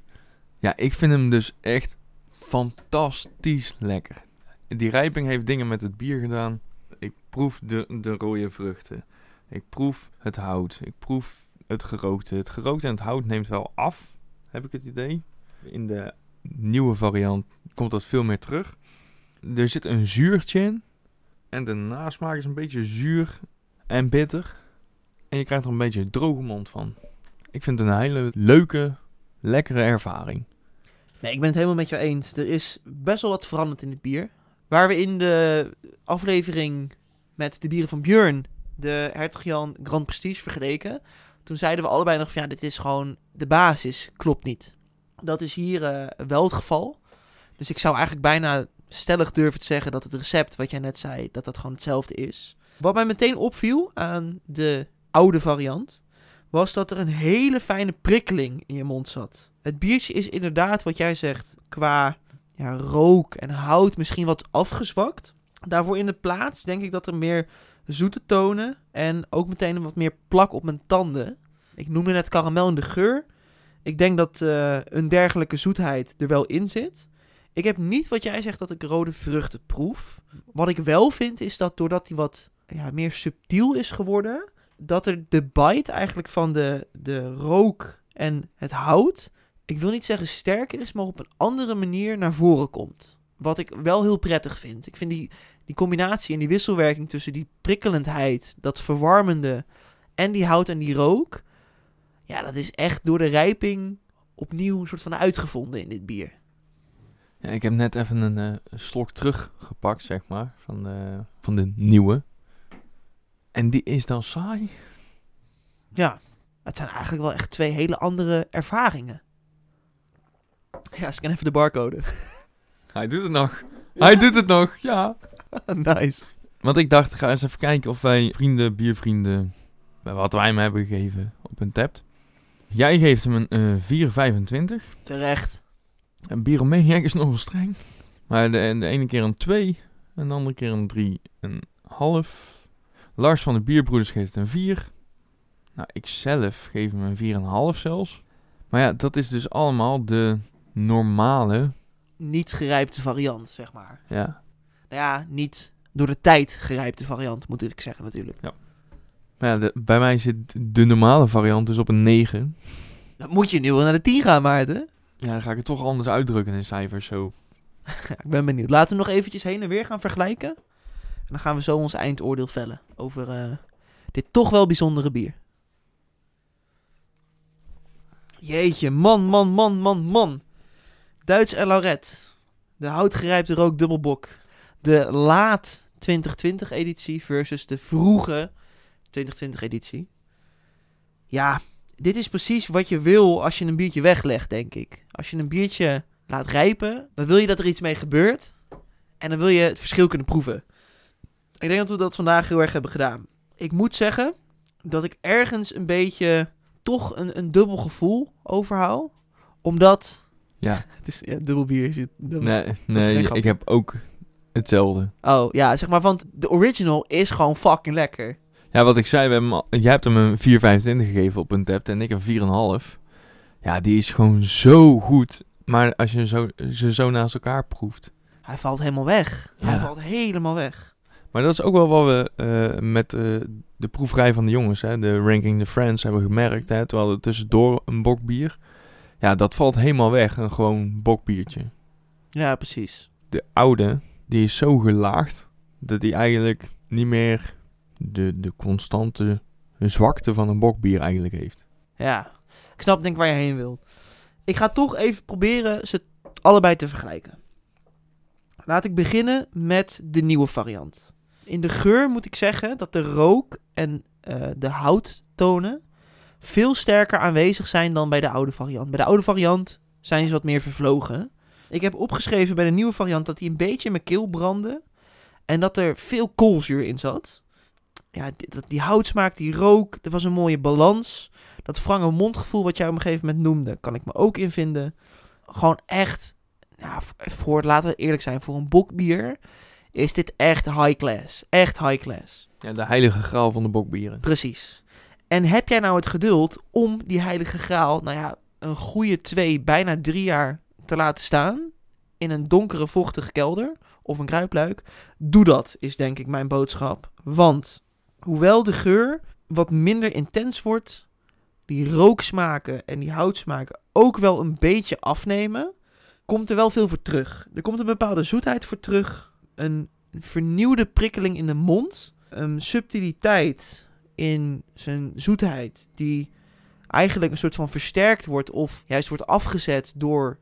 Ja, ik vind hem dus echt fantastisch lekker. Die rijping heeft dingen met het bier gedaan. Ik proef de, de rode vruchten. Ik proef het hout. Ik proef het gerookte. Het gerookte en het hout neemt wel af, heb ik het idee. In de nieuwe variant komt dat veel meer terug. Er zit een zuurtje in. En de nasmaak is een beetje zuur en bitter. En je krijgt er een beetje droge mond van. Ik vind het een hele leuke, lekkere ervaring. Nee, ik ben het helemaal met jou eens. Er is best wel wat veranderd in dit bier. Waar we in de aflevering met de bieren van Björn de Hertog Jan Grand Prestige vergeleken. Toen zeiden we allebei nog van ja, dit is gewoon de basis, klopt niet. Dat is hier eh, wel het geval. Dus ik zou eigenlijk bijna stellig durven te zeggen dat het recept wat jij net zei, dat dat gewoon hetzelfde is. Wat mij meteen opviel aan de oude variant, was dat er een hele fijne prikkeling in je mond zat. Het biertje is inderdaad, wat jij zegt, qua ja, rook en hout misschien wat afgezwakt. Daarvoor in de plaats denk ik dat er meer zoete tonen en ook meteen wat meer plak op mijn tanden. Ik noemde net karamel in de geur. Ik denk dat uh, een dergelijke zoetheid er wel in zit. Ik heb niet wat jij zegt dat ik rode vruchten proef. Wat ik wel vind is dat doordat die wat ja, meer subtiel is geworden, dat er de bite eigenlijk van de, de rook en het hout, ik wil niet zeggen sterker is, maar op een andere manier naar voren komt. Wat ik wel heel prettig vind. Ik vind die, die combinatie en die wisselwerking tussen die prikkelendheid, dat verwarmende en die hout en die rook. Ja, dat is echt door de rijping opnieuw een soort van uitgevonden in dit bier. Ja, ik heb net even een uh, slok teruggepakt, zeg maar, van de, van de nieuwe. En die is dan saai. Ja, het zijn eigenlijk wel echt twee hele andere ervaringen. Ja, scan even de barcode. Hij doet het nog. Hij doet het nog, ja. nice. Want ik dacht, ga eens even kijken of wij vrienden, biervrienden, wat wij hem hebben gegeven op een tap. Jij geeft hem een uh, 4,25. Terecht. En Bieromaniac is nogal streng. Maar de, de ene keer een 2 en de andere keer een 3,5. Lars van de Bierbroeders geeft een 4. Nou, ik zelf geef hem een 4,5 zelfs. Maar ja, dat is dus allemaal de normale... Niet gerijpte variant, zeg maar. Ja. Nou ja, niet door de tijd gerijpte variant, moet ik zeggen natuurlijk. Ja. Maar ja, de, bij mij zit de normale variant dus op een 9. Dan moet je nu wel naar de 10 gaan, Maarten. Ja, dan ga ik het toch anders uitdrukken in cijfers zo. ik ben benieuwd. Laten we nog eventjes heen en weer gaan vergelijken. En dan gaan we zo ons eindoordeel vellen over uh, dit toch wel bijzondere bier. Jeetje, man, man, man, man, man. Duits en Lauret. De houtgerijpte rook dubbelbok. De laat 2020 editie versus de vroege 2020 editie. Ja, dit is precies wat je wil als je een biertje weglegt, denk ik. Als je een biertje laat rijpen, dan wil je dat er iets mee gebeurt. En dan wil je het verschil kunnen proeven. Ik denk dat we dat vandaag heel erg hebben gedaan. Ik moet zeggen dat ik ergens een beetje toch een, een dubbel gevoel overhoud. Omdat... Ja. Het is ja, dubbel bier. Is nee, nee ik heb ook hetzelfde. Oh, ja, zeg maar, want de original is gewoon fucking lekker. Ja, wat ik zei, we hebben, jij hebt hem een 4,25 gegeven op een tap en ik een 4,5. Ja, die is gewoon zo goed. Maar als je zo, ze zo naast elkaar proeft. Hij valt helemaal weg. Ja. Hij valt helemaal weg. Maar dat is ook wel wat we uh, met uh, de proeverij van de jongens, hè, de Ranking the Friends, hebben gemerkt. Hè, terwijl er tussendoor een bokbier. Ja, dat valt helemaal weg. Een gewoon bokbiertje. Ja, precies. De oude, die is zo gelaagd dat die eigenlijk niet meer de, de constante zwakte van een bokbier eigenlijk heeft. Ja, ik snap denk waar je heen wil. Ik ga toch even proberen ze allebei te vergelijken. Laat ik beginnen met de nieuwe variant. In de geur moet ik zeggen dat de rook en uh, de houttonen veel sterker aanwezig zijn dan bij de oude variant. Bij de oude variant zijn ze wat meer vervlogen. Ik heb opgeschreven bij de nieuwe variant dat hij een beetje in mijn keel brandde. En dat er veel koolzuur in zat. Ja, die, die houtsmaak, die rook, er was een mooie balans. Dat frange mondgevoel wat jij op een gegeven moment noemde, kan ik me ook in vinden. Gewoon echt, ja, voor, laten we eerlijk zijn, voor een bokbier is dit echt high class. Echt high class. Ja, de heilige graal van de bokbieren. Precies. En heb jij nou het geduld om die heilige graal, nou ja, een goede twee, bijna drie jaar te laten staan in een donkere, vochtige kelder of een kruipluik? Doe dat, is denk ik mijn boodschap. Want hoewel de geur wat minder intens wordt, die rooksmaken en die houtsmaken ook wel een beetje afnemen, komt er wel veel voor terug. Er komt een bepaalde zoetheid voor terug, een vernieuwde prikkeling in de mond, een subtiliteit in zijn zoetheid die eigenlijk een soort van versterkt wordt of juist wordt afgezet door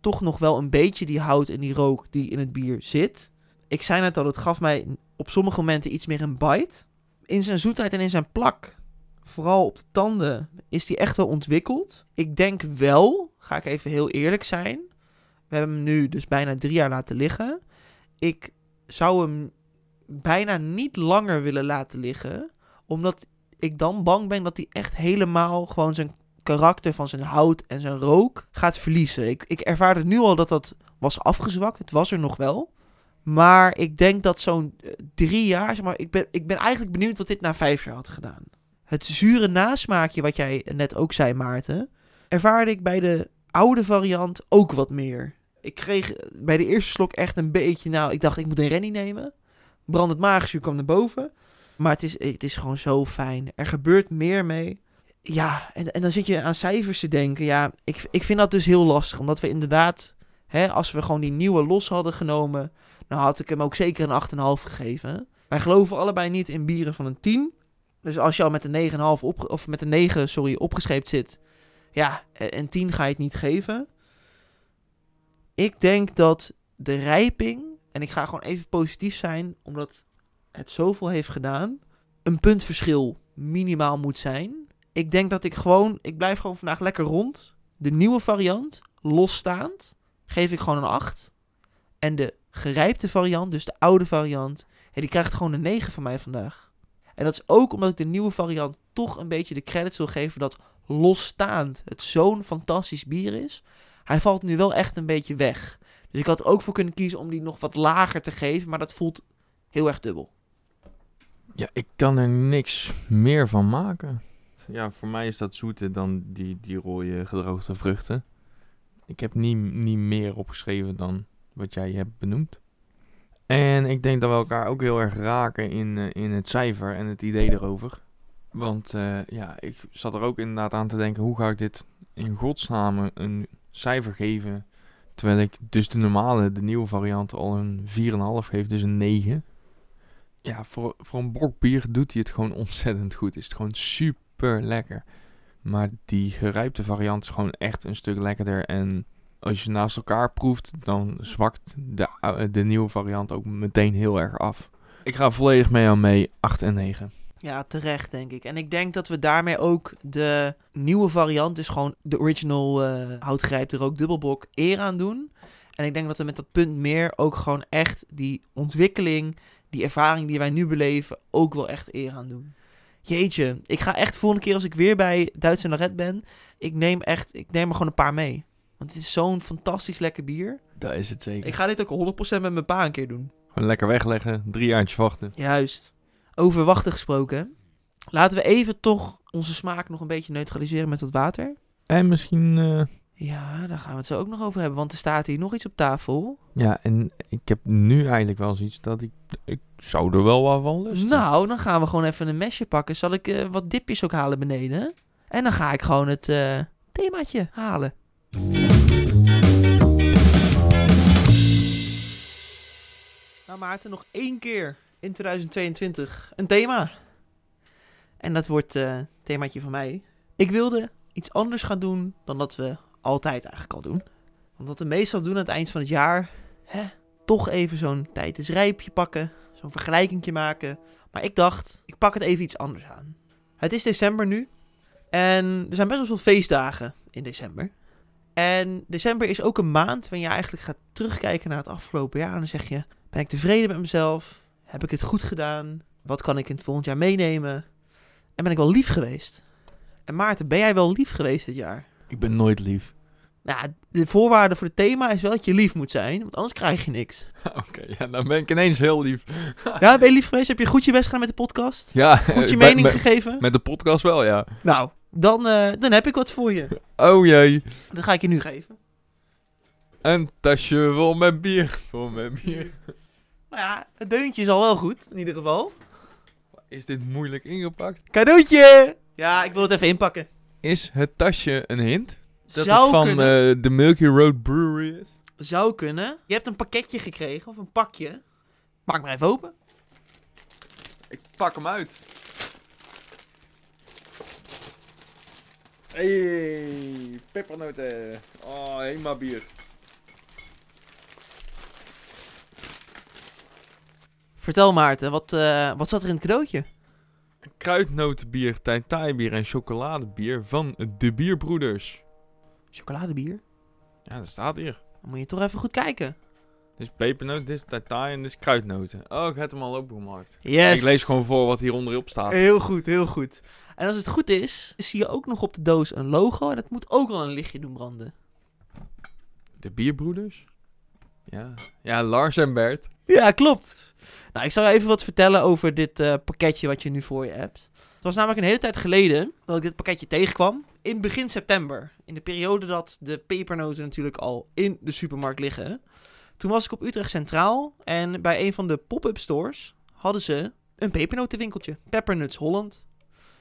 toch nog wel een beetje die hout en die rook die in het bier zit. Ik zei net al, het gaf mij op sommige momenten iets meer een bite. In zijn zoetheid en in zijn plak, vooral op de tanden, is die echt wel ontwikkeld. Ik denk wel, ga ik even heel eerlijk zijn. We hebben hem nu dus bijna drie jaar laten liggen. Ik zou hem bijna niet langer willen laten liggen. Omdat ik dan bang ben dat hij echt helemaal gewoon zijn karakter van zijn hout en zijn rook gaat verliezen. Ik, ik ervaarde nu al dat dat was afgezwakt. Het was er nog wel. Maar ik denk dat zo'n eh, drie jaar, zeg maar, ik ben, ik ben eigenlijk benieuwd wat dit na vijf jaar had gedaan. Het zure nasmaakje, wat jij net ook zei, Maarten, ervaarde ik bij de oude variant ook wat meer. Ik kreeg bij de eerste slok echt een beetje, nou, ik dacht ik moet een rennie nemen. Brandend maagzuur kwam naar boven. Maar het is, het is gewoon zo fijn. Er gebeurt meer mee. Ja, en, en dan zit je aan cijfers te denken. Ja, ik, ik vind dat dus heel lastig. Omdat we inderdaad, hè, als we gewoon die nieuwe los hadden genomen, dan had ik hem ook zeker een 8,5 gegeven. Wij geloven allebei niet in bieren van een 10. Dus als je al met een 9,5 op, of met een 9, sorry, opgescheept zit, ja, een 10 ga je het niet geven. Ik denk dat de rijping, en ik ga gewoon even positief zijn, omdat het zoveel heeft gedaan, een puntverschil minimaal moet zijn. Ik denk dat ik gewoon, ik blijf gewoon vandaag lekker rond. De nieuwe variant, losstaand, geef ik gewoon een 8. En de gerijpte variant, dus de oude variant, die krijgt gewoon een 9 van mij vandaag. En dat is ook omdat ik de nieuwe variant toch een beetje de credits wil geven dat losstaand het zo'n fantastisch bier is. Hij valt nu wel echt een beetje weg. Dus ik had ook voor kunnen kiezen om die nog wat lager te geven, maar dat voelt heel erg dubbel. Ja, ik kan er niks meer van maken. Ja, voor mij is dat zoeter dan die, die rode gedroogde vruchten. Ik heb niet, niet meer opgeschreven dan wat jij hebt benoemd. En ik denk dat we elkaar ook heel erg raken in, uh, in het cijfer en het idee erover. Want uh, ja, ik zat er ook inderdaad aan te denken, hoe ga ik dit in godsnaam een cijfer geven? Terwijl ik dus de normale, de nieuwe variant, al een 4,5 geef, dus een 9. Ja, voor, voor een brok bier doet hij het gewoon ontzettend goed. Is het gewoon super lekker. Maar die gerijpte variant is gewoon echt een stuk lekkerder. En als je naast elkaar proeft, dan zwakt de, de nieuwe variant ook meteen heel erg af. Ik ga volledig mee aan mee, 8 en 9. Ja, terecht denk ik. En ik denk dat we daarmee ook de nieuwe variant, dus gewoon de original uh, houtgrijpte rook dubbelbok, eer aan doen. En ik denk dat we met dat punt meer ook gewoon echt die ontwikkeling, die ervaring die wij nu beleven, ook wel echt eer aan doen. Jeetje, ik ga echt volgende keer als ik weer bij Duits en Laret ben, ik neem echt, ik neem er gewoon een paar mee. Want het is zo'n fantastisch lekker bier. Dat is het zeker. Ik ga dit ook 100% met mijn pa een keer doen. Gewoon lekker wegleggen, drie jaartjes wachten. Juist. Over wachten gesproken. Laten we even toch onze smaak nog een beetje neutraliseren met wat water. En misschien... Uh... Ja, daar gaan we het zo ook nog over hebben. Want er staat hier nog iets op tafel. Ja, en ik heb nu eigenlijk wel zoiets dat ik... Ik zou er wel wat van lusten. Nou, dan gaan we gewoon even een mesje pakken. Zal ik uh, wat dipjes ook halen beneden? En dan ga ik gewoon het uh, themaatje halen. Nou Maarten, nog één keer in 2022 een thema. En dat wordt het uh, themaatje van mij. Ik wilde iets anders gaan doen dan dat we altijd eigenlijk al doen. Want wat we meestal doen aan het eind van het jaar, hè, toch even zo'n tijd is rijpje pakken, zo'n vergelijkingje maken. Maar ik dacht, ik pak het even iets anders aan. Het is december nu en er zijn best wel veel feestdagen in december. En december is ook een maand waarin je eigenlijk gaat terugkijken naar het afgelopen jaar. En dan zeg je, ben ik tevreden met mezelf? Heb ik het goed gedaan? Wat kan ik in het volgend jaar meenemen? En ben ik wel lief geweest? En Maarten, ben jij wel lief geweest dit jaar? Ik ben nooit lief. Nou, de voorwaarde voor het thema is wel dat je lief moet zijn, want anders krijg je niks. Oké, ja, dan ben ik ineens heel lief. ja, ben je lief geweest? Heb je goed je best gedaan met de podcast? Ja. Goed je mening gegeven? Met de podcast wel, ja. Nou, dan, uh, dan heb ik wat voor je. Oh jee. Dat ga ik je nu geven. Een tasje vol met bier, vol met bier. Nou ja, het deuntje is al wel goed, in ieder geval. Is dit moeilijk ingepakt? Cadeautje! Ja, ik wil het even inpakken. Is het tasje een hint? Dat Zou het van kunnen. uh, de Milky Road Brewery is? Zou kunnen. Je hebt een pakketje gekregen, of een pakje. Maak maar even open. Ik pak hem uit. Hey, pepernoten. Oh, helemaal bier. Vertel Maarten, wat, eh, wat zat er in het cadeautje? Kruidnotenbier, bier en chocoladebier van de Bierbroeders. Chocoladebier? Ja, dat staat hier. Dan moet je toch even goed kijken. Dit is pepernoten, dit is taitai en dit is kruidnoten. Oh, ik heb hem al opengemaakt. Yes. Ik lees gewoon voor wat hier onderop staat. Heel goed, heel goed. En als het goed is, zie je ook nog op de doos een logo. En dat moet ook al een lichtje doen branden. De Bierbroeders? Ja. Ja, Lars en Bert. Ja, klopt. Nou, ik zal even wat vertellen over dit eh, pakketje wat je nu voor je hebt. Het was namelijk een hele tijd geleden dat ik dit pakketje tegenkwam. In begin september. In de periode dat de pepernoten natuurlijk al in de supermarkt liggen. Toen was ik op Utrecht Centraal. En bij een van de pop-up stores hadden ze een pepernotenwinkeltje. Peppernuts Holland.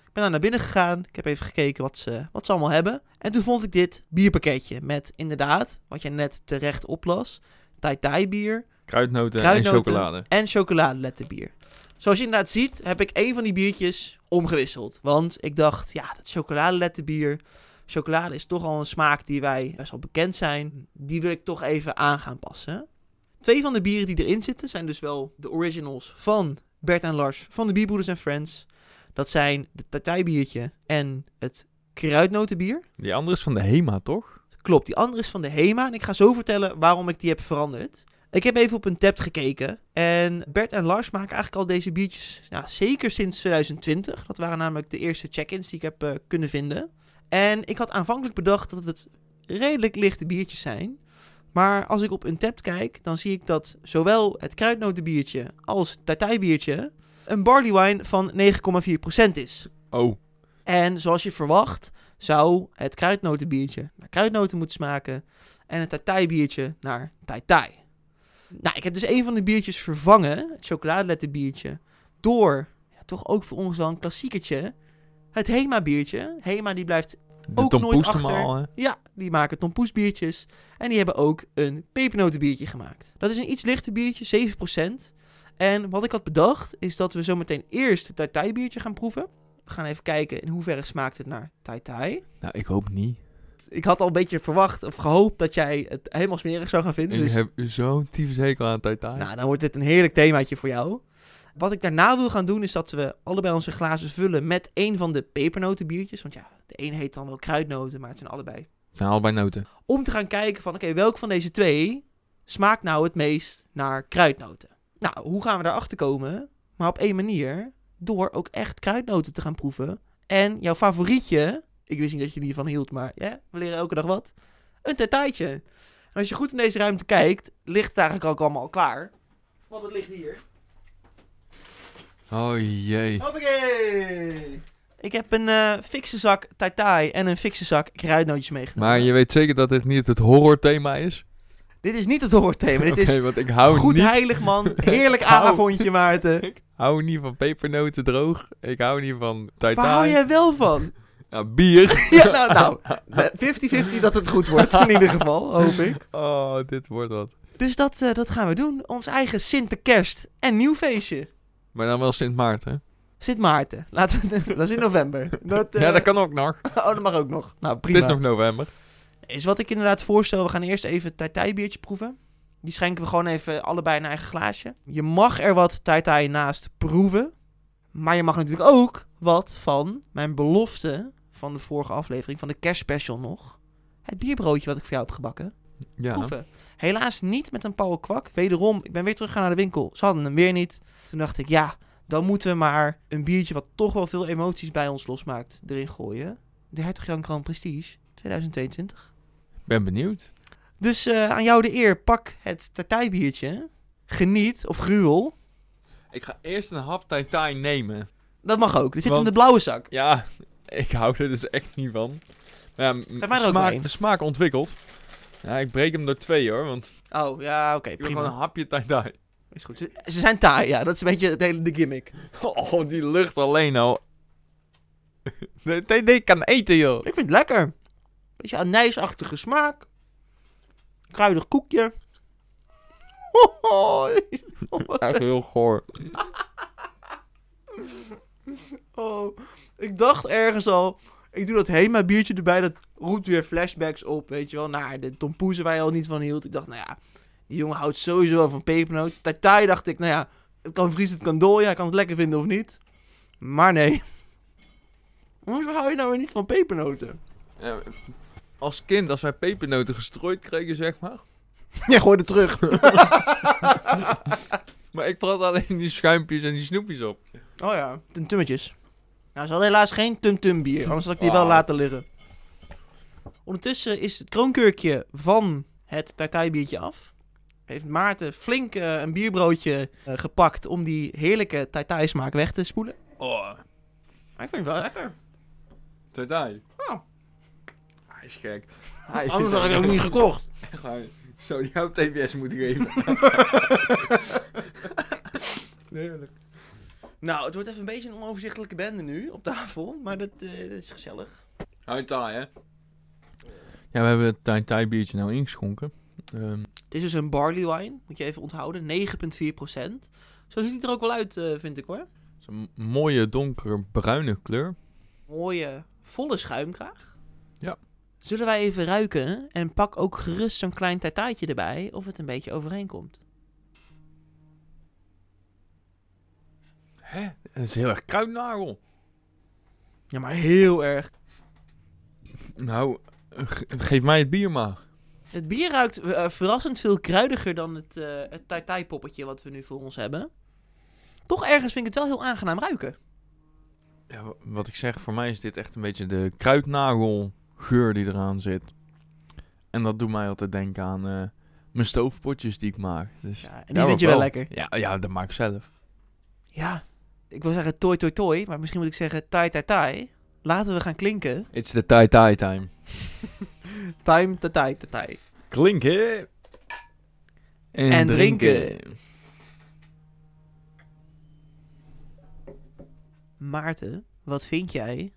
Ik ben daar naar binnen gegaan. Ik heb even gekeken wat ze, wat ze allemaal hebben. En toen vond ik dit bierpakketje. Met inderdaad, wat jij net terecht oplas. Tai Tai bier, Kruidnoten, Kruidnoten. en chocolade. en chocoladeletterbier. Zoals je inderdaad ziet, heb ik een van die biertjes omgewisseld. Want ik dacht, ja, dat chocoladeletterbier... Chocolade is toch al een smaak die wij best wel bekend zijn. Die wil ik toch even aan gaan passen. Twee van de bieren die erin zitten zijn dus wel de originals van Bert en Lars van de Bierbroeders en Friends. Dat zijn de Tatai biertje en het kruidnotenbier. Die andere is van de Hema, toch? Klopt, die andere is van de Hema. En ik ga zo vertellen waarom ik die heb veranderd. Ik heb even op een tab gekeken. En Bert en Lars maken eigenlijk al deze biertjes nou, zeker sinds 2020. Dat waren namelijk de eerste check-ins die ik heb eh, kunnen vinden. En ik had aanvankelijk bedacht dat het redelijk lichte biertjes zijn. Maar als ik op een tab kijk, dan zie ik dat zowel het kruidnotenbiertje als het Tatai biertje een barley wine van 9,4% is. Oh. En zoals je verwacht, zou het kruidnotenbiertje naar kruidnoten moeten smaken. En het tai biertje naar tai tai. Nou, ik heb dus een van de biertjes vervangen, het chocoladeletterbiertje, door ja, toch ook voor ons wel een klassiekertje. Het Hema biertje. Hema die blijft, De Ook Tom nooit achter. normaal, hè? ja, die maken tompoes biertjes. En die hebben ook een pepernotenbiertje gemaakt. Dat is een iets lichter biertje, 7%. En wat ik had bedacht, is dat we zometeen eerst het tai tai biertje gaan proeven. We gaan even kijken in hoeverre smaakt het naar tai tai. Nou, ik hoop niet. Ik had al een beetje verwacht of gehoopt dat jij het helemaal smerig zou gaan vinden. Ik Dus, heb zo'n tyfus hekel aan taitai. nou, dan wordt dit een heerlijk themaatje voor jou. Wat ik daarna wil gaan doen, is dat we allebei onze glazen vullen met een van de pepernotenbiertjes. Want ja, de een heet dan wel kruidnoten, maar het zijn allebei. Het zijn allebei noten. Om te gaan kijken van, oké, welk van deze twee smaakt nou het meest naar kruidnoten? Nou, hoe gaan we daarachter komen? Maar op één manier, door ook echt kruidnoten te gaan proeven. En jouw favorietje, ik wist niet dat je die van hield, maar ja, we leren elke dag wat. Een tataitje. En als je goed in deze ruimte kijkt, ligt het eigenlijk ook allemaal al klaar. Want het ligt hier. Oh jee. Hoppakee! Ik heb een eh fikse zak taitai en een fikse zak kruidnootjes meegenomen. Maar je weet zeker dat dit niet het horrorthema is? Dit is niet het hoorthema, dit is want ik hou goed niet, heilig man. Heerlijk avondje Maarten. ik hou niet van pepernoten droog. Ik hou niet van Waar hou jij wel van? Ja, bier. Ja, nou, nou. 50-50 dat het goed wordt in ieder geval, hoop ik. Oh, dit wordt wat. Dus dat, eh, dat gaan we doen. Ons eigen Sinterkerst en nieuwfeestje. Maar dan wel Sint Maarten. Sint Maarten. Laten we, dat is in november. Dat, eh, Ja, dat kan ook nog. Oh, dat mag ook nog. Nou, Het prima. is nog november. Is wat ik inderdaad voorstel. We gaan eerst even het tai biertje proeven. Die schenken we gewoon even allebei een eigen glaasje. Je mag er wat tai naast proeven. Maar je mag natuurlijk ook wat van mijn belofte van de vorige aflevering, van de kerstspecial nog. Het bierbroodje wat ik voor jou heb gebakken. Ja. Proeven. Helaas niet met een Paul Kwak. Wederom, ik ben weer teruggegaan naar de winkel. Ze hadden hem weer niet. Toen dacht ik, ja, dan moeten we maar een biertje wat toch wel veel emoties bij ons losmaakt erin gooien. De Hertog Jan Grand Prestige 2022. Ben benieuwd. Dus eh, aan jou de eer, pak het tartijbiertje. Geniet, of gruwel. Ik ga eerst een hap taitai nemen. Dat mag ook. Er zit in de blauwe zak. Ja, ik hou er dus echt niet van. Maar ja, m- mij er ook maar smaak, één. smaak ontwikkeld. Ja, ik breek hem door twee hoor, want Oh, ja, oké, ik wil prima. gewoon een hapje taitai. Is goed. Ze, ze zijn taai, ja. Dat is een beetje het hele de gimmick. Oh, die lucht alleen al. Nee, nee, nee, ik kan eten joh. Ik vind het lekker. Beetje anijsachtige smaak. Kruidig koekje. Echt heel goor. Oh, ik dacht ergens al, Ik doe dat Hema biertje erbij, dat roept weer flashbacks op, weet je wel, naar de tompoezen waar je al niet van hield. Ik dacht, nou ja, die jongen houdt sowieso wel van pepernoot. Tatai dacht ik, nou ja, het kan vriezen, het kan dooien, hij kan het lekker vinden of niet. Maar nee. Hoezo hou je nou weer niet van pepernoten? Ja, als kind, als wij pepernoten gestrooid kregen, zeg maar. Ja, gooi het terug. Maar ik praat alleen die schuimpjes en die snoepjes op. Oh ja, tumtummetjes. Nou, ze hadden helaas geen tum-tum bier, anders had ik die wel Wauw. laten liggen. Ondertussen is het kroonkurkje van het tartijbiertje af. Heeft Maarten flink eh, een bierbroodje eh, gepakt om die heerlijke tartijsmaak weg te spoelen. Oh, Maar ik vind het wel lekker. Tartai. Ja. Hij is gek. Hij is Anders had ik het ook niet gekocht. Echt waar. Zou die jou TBS moeten geven? Heerlijk. Nou, het wordt even een beetje een onoverzichtelijke bende nu op tafel, maar dat, eh, dat is gezellig. Tartai, hè? Ja, we hebben het Tartai biertje nou ingeschonken. Ehm, Het is dus een barley wine, moet je even onthouden, 9,4%. Zo ziet het er ook wel uit, eh, vind ik hoor. het is een mooie donkere bruine kleur. mooie volle schuimkraag. Ja. Zullen wij even ruiken en pak ook gerust zo'n klein tartaatje erbij of het een beetje overeenkomt. Hè? Het is heel erg kruidnagel. Ja, maar heel erg. Nou, ge- geef mij het bier maar. Het bier ruikt eh, verrassend veel kruidiger dan het, eh het tartai poppetje wat we nu voor ons hebben. Toch ergens vind ik het wel heel aangenaam ruiken. Ja, wa- wat ik zeg, voor mij is dit echt een beetje de kruidnagelgeur die eraan zit. En dat doet mij altijd denken aan eh, mijn stoofpotjes die ik maak. Dus, Ja, en die Ja, vind je wel lekker. Ja, ja, dat maak ik zelf. Ja, ik wil zeggen toi toi toi, maar misschien moet ik zeggen tai tai tai. Laten we gaan klinken. It's the tai tai time. Time tatai tatai. Klinken. En, En drinken. Maarten, wat vind jij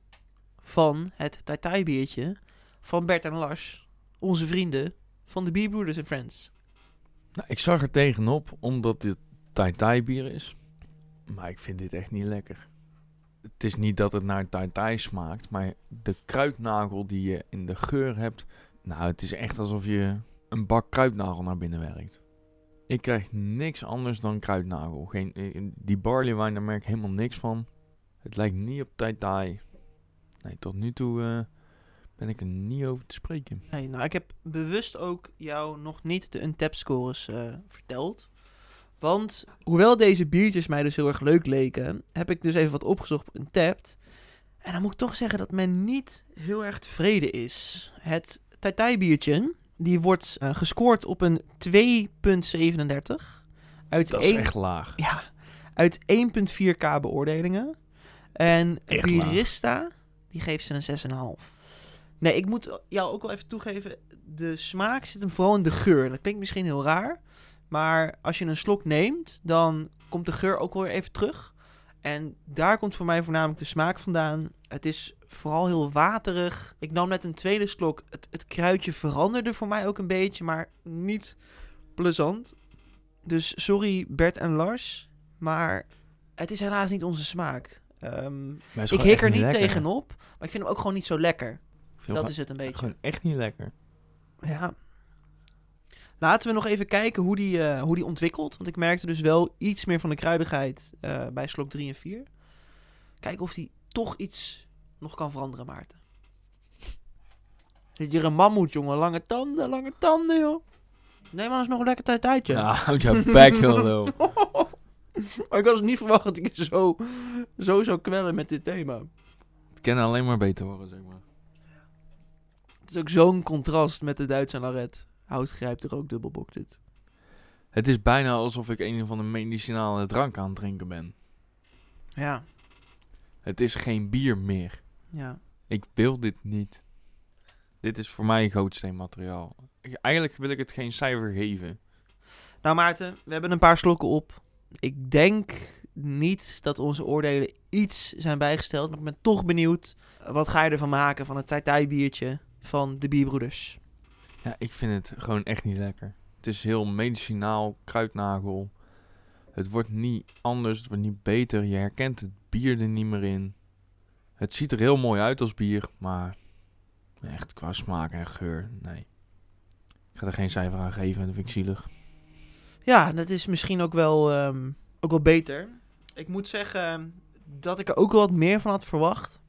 van het tai biertje van Bert en Lars, onze vrienden van de Bierbroeders en Friends? Nou, ik zag er tegenop, omdat dit tai tai bier is. Maar ik vind dit echt niet lekker. Het is niet dat het naar tai tai smaakt, maar de kruidnagel die je in de geur hebt. Nou, het is echt alsof je een bak kruidnagel naar binnen werkt. Ik krijg niks anders dan kruidnagel. Geen, eh, die barley wine, daar merk ik helemaal niks van. Het lijkt niet op tai tai. Nee, tot nu toe eh, ben ik er niet over te spreken. Nee, nou, ik heb bewust ook jou nog niet de Untapped scores eh, verteld. Want hoewel deze biertjes mij dus heel erg leuk leken, heb ik dus even wat opgezocht op Untapped. En dan moet ik toch zeggen dat men niet heel erg tevreden is. Het Tai biertje, die wordt eh, gescoord op een 2.37. Uit Dat is één- echt laag. ja, uit 1.4k beoordelingen. En Echt laag. Die geeft ze een 6,5. Nee, ik moet jou ook wel even toegeven, de smaak zit hem vooral in de geur. Dat klinkt misschien heel raar, maar als je een slok neemt, dan komt de geur ook weer even terug. En daar komt voor mij voornamelijk de smaak vandaan. Het is vooral heel waterig. Ik nam net een tweede slok. Het, het kruidje veranderde voor mij ook een beetje, maar niet plezant. Dus sorry Bert en Lars, maar het is helaas niet onze smaak. Ehm, ik hik er niet lekker. tegenop, maar ik vind hem ook gewoon niet zo lekker. Dat is het een beetje. Gewoon echt niet lekker. Ja. Laten we nog even kijken hoe die, eh, hoe die ontwikkelt. Want ik merkte dus wel iets meer van de kruidigheid eh, bij slok 3 en 4. Kijken of die toch iets nog kan veranderen, Maarten. Zit hier een mammoet, jongen. Lange tanden, lange tanden, joh. Nee, man, is nog een lekker tijd uitje. Ja, houd je bek. Maar ik had het niet verwacht dat ik je zo, zo zou kwellen met dit thema. Het kan alleen maar beter worden, zeg maar. Het is ook zo'n contrast met de Duitse Laret. Hout grijpt er ook dubbelbok dit. Het is bijna alsof ik een van de medicinale drank aan het drinken ben. Ja, Het is geen bier meer. ja. Ik wil dit niet. Dit is voor mij gootsteenmateriaal. Eigenlijk wil ik het geen cijfer geven. Nou Maarten, we hebben een paar slokken op. Ik denk niet dat onze oordelen iets zijn bijgesteld. Maar ik ben toch benieuwd. Wat ga je ervan maken van het Tai biertje van de Bierbroeders? Ja, ik vind het gewoon echt niet lekker. Het is heel medicinaal, kruidnagel. Het wordt niet anders, het wordt niet beter. Je herkent het bier er niet meer in. Het ziet er heel mooi uit als bier, maar echt qua smaak en geur, nee. Ik ga er geen cijfer aan geven, dat vind ik zielig. Ja, dat is misschien ook wel, ehm, ook wel beter. Ik moet zeggen dat ik er ook wel wat meer van had verwacht.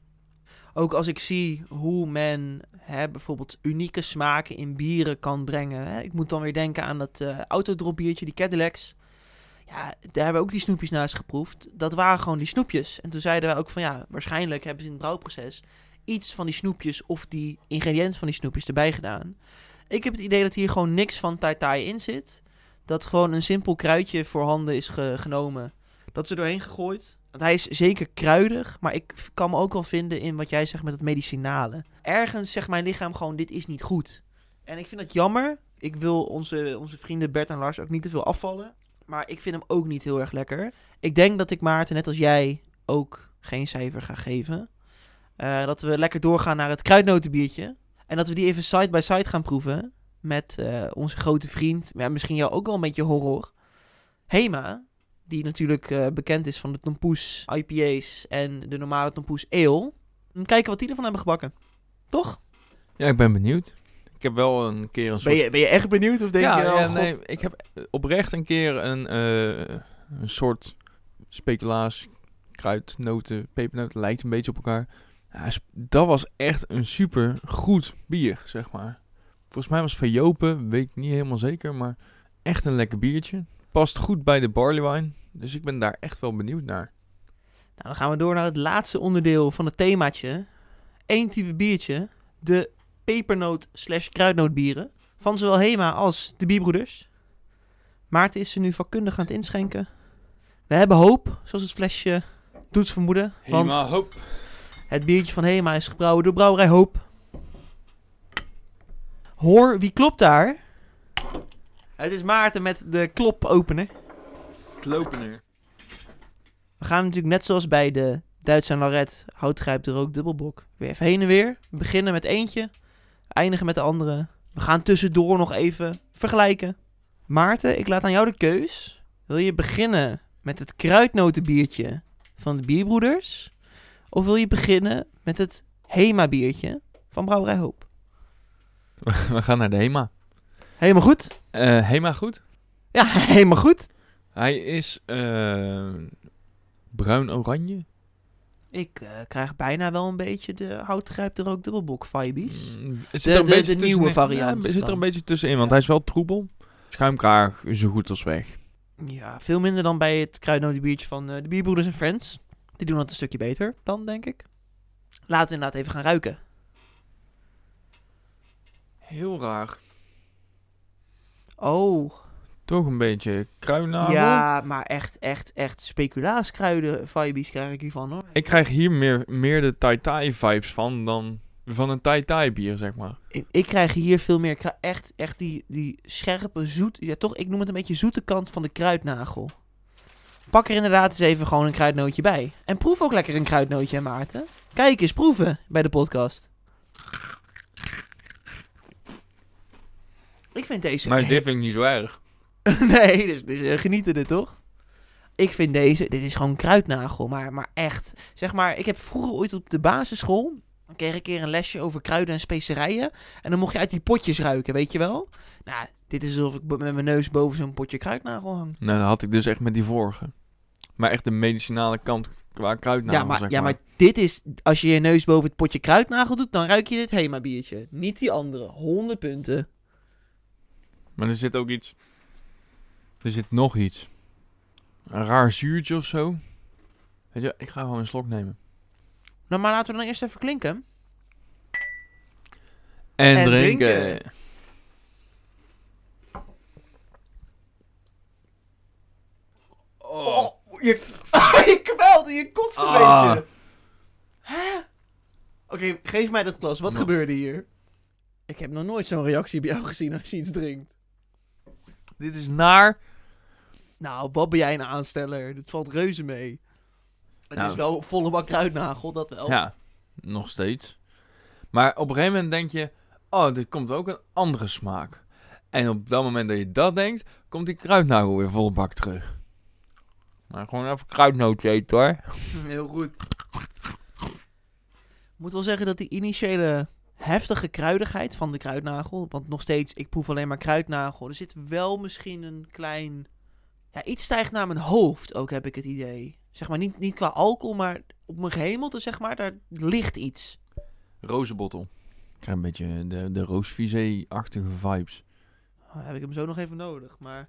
Ook als ik zie hoe men hè, bijvoorbeeld unieke smaken in bieren kan brengen. Hè. Ik moet dan weer denken aan dat uh, autodrop biertje, die Cadillacs. Ja, daar hebben we ook die snoepjes naast geproefd. Dat waren gewoon die snoepjes. En toen zeiden we ook van ja, waarschijnlijk hebben ze in het brouwproces iets van die snoepjes of die ingrediënten van die snoepjes erbij gedaan. Ik heb het idee dat hier gewoon niks van Tai Tai in zit. Dat gewoon een simpel kruidje voorhanden is genomen. Dat er doorheen gegooid. Want hij is zeker kruidig, maar ik kan me ook wel vinden in wat jij zegt met het medicinale. Ergens zegt mijn lichaam gewoon, dit is niet goed. En ik vind dat jammer. Ik wil onze, onze vrienden Bert en Lars ook niet te veel afvallen. Maar ik vind hem ook niet heel erg lekker. Ik denk dat ik Maarten, net als jij, ook geen cijfer ga geven. Uh, dat we lekker doorgaan naar het kruidnotenbiertje. En dat we die even side by side gaan proeven. Met uh, onze grote vriend. Ja, misschien jou ook wel een beetje horror. Hema. Die natuurlijk uh, bekend is van de Tompoes IPA's en de normale Tompoes Ale. Kijken wat die ervan hebben gebakken. Toch? Ja, ik ben benieuwd. Ik heb wel een keer een soort... Ben je, ben je echt benieuwd of denk ja, je... Oh, ja, nee, ik heb oprecht een keer een, uh, een soort speculaas, kruid, noten, pepernoten, lijkt een beetje op elkaar. Ja, dat was echt een super goed bier, zeg maar. Volgens mij was het van Jopen, weet ik niet helemaal zeker, maar echt een lekker biertje. Past goed bij de barley wine, dus ik ben daar echt wel benieuwd naar. Nou, dan gaan we door naar het laatste onderdeel van het themaatje. Eén type biertje, de pepernoot slash kruidnootbieren. Van zowel Hema als de Bierbroeders. Maarten is ze nu vakkundig aan het inschenken. We hebben hoop, zoals het flesje doet vermoeden. Want Hema hoop. Het biertje van Hema is gebrouwen door Brouwerij Hoop. Hoor, wie klopt daar? Het is Maarten met de klopopener. Klopener. We gaan natuurlijk net zoals bij de Duitse en Laret, houtgrijp er ook dubbelbok. Weer even heen en weer. We beginnen met eentje, eindigen met de andere. We gaan tussendoor nog even vergelijken. Maarten, ik laat aan jou de keus. Wil je beginnen met het kruidnotenbiertje van de Bierbroeders? Of wil je beginnen met het Hema-biertje van Brouwerij Hoop? We gaan naar de Hema. Helemaal goed? Uh, Hema goed? Ja, helemaal goed. Hij is uh, bruin-oranje. Ik uh, krijg bijna wel een beetje de houtgrijp er ook dubbelbok vibes. Mm, de, de, de, de nieuwe variant. Ja, zit er een beetje tussenin, want hij is wel troebel. Schuimkraag zo goed als weg. Ja, veel minder dan bij het kruidnotenbiertje van de Bierbroeders en Friends. Die doen het een stukje beter dan, denk ik. Laten we inderdaad even gaan ruiken. Heel raar. Oh. Toch een beetje kruidnagel. Ja, maar echt, echt, echt speculaaskruiden vibes krijg ik hiervan hoor. Ik krijg hier meer, meer de Tai Tai vibes van dan van een Tai Tai bier, zeg maar. Ik, ik krijg hier veel meer, echt, echt die, die scherpe, zoet, ja toch, ik noem het een beetje zoete kant van de kruidnagel. Pak er inderdaad eens even gewoon een kruidnootje bij. En proef ook lekker een kruidnootje, Maarten. Kijk eens, proeven bij de podcast. Ik vind deze... Maar dit vind ik niet zo erg. nee, dus, dus uh, genieten er toch? Ik vind deze... Dit is gewoon kruidnagel, maar, maar echt. Zeg maar, ik heb vroeger ooit op de basisschool... Dan kreeg ik een keer een lesje over kruiden en specerijen. En dan mocht je uit die potjes ruiken, weet je wel? Nou, dit is alsof ik met mijn neus boven zo'n potje kruidnagel hang. Nou, dat had ik dus echt met die vorige. Maar echt de medicinale kant qua kruidnagel, ja, maar, zeg ja, maar dit is... Als je je neus boven het potje kruidnagel doet, dan ruik je dit Hema biertje. Niet die andere. 100 punten. Maar er zit ook iets... Er zit nog iets. Een raar zuurtje of zo. Weet je, ik ga gewoon een slok nemen. Nou, maar laten we dan eerst even klinken. En, En drinken. drinken. Oh, je, je kwelde, je kotst een Ah. beetje. Hè? Oké, geef mij dat glas. Wat Nou. gebeurde hier? Ik heb nog nooit zo'n reactie bij jou gezien als je iets drinkt. Dit is naar. Nou, wat ben jij een aansteller? Dit valt reuze mee. Het Nou. is wel volle bak kruidnagel, dat wel. Ja, nog steeds. Maar op een gegeven moment denk je... Oh, er komt ook een andere smaak. En op dat moment dat je dat denkt... Komt die kruidnagel weer volle bak terug. Maar gewoon even kruidnootje eten hoor. Heel goed. Ik moet wel zeggen dat die initiële heftige kruidigheid van de kruidnagel, want nog steeds, ik proef alleen maar kruidnagel. Er zit wel misschien een klein, ja, iets stijgt naar mijn hoofd ook, heb ik het idee. Zeg maar, niet, niet qua alcohol, maar op mijn gehemelte, zeg maar, daar ligt iets. Rozenbottel. Ik krijg een beetje de, de roosvisé-achtige vibes. Oh, dan heb ik hem zo nog even nodig, maar...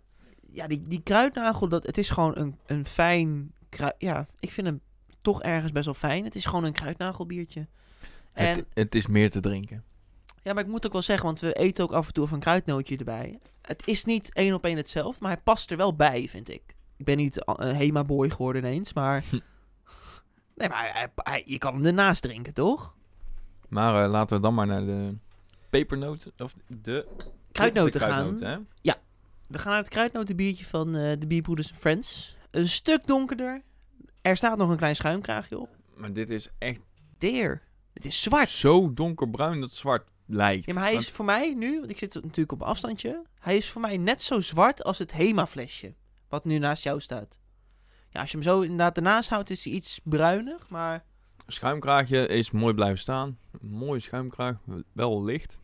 Ja, die, die kruidnagel, dat, het is gewoon een, een fijn kruid... Ja, ik vind hem toch ergens best wel fijn. Het is gewoon een kruidnagelbiertje. En Het, het is meer te drinken. Ja, maar ik moet ook wel zeggen, want we eten ook af en toe even een kruidnootje erbij. Het is niet één op één hetzelfde, maar hij past er wel bij, vind ik. Ik ben niet een Hema-boy geworden ineens, maar... Hm. nee, maar hij- hij- je kan hem ernaast drinken, toch? Maar eh, laten we dan maar naar de pepernoten, of de... Kruidnoten gaan. hè? We gaan naar het kruidnotenbiertje van eh, de Bierbroeders Friends. Een stuk donkerder. Er staat nog een klein schuimkraagje op. Maar dit is echt Deer. Het is zwart. zo donkerbruin dat het zwart lijkt. Ja, maar hij is voor mij nu, want ik zit natuurlijk op afstandje. Hij is voor mij net zo zwart als het Hema-flesje. Wat nu naast jou staat. Ja, als je hem zo inderdaad ernaast houdt, is hij iets bruinig. Maar Schuimkraagje is mooi blijven staan. Een mooie schuimkraag, wel licht.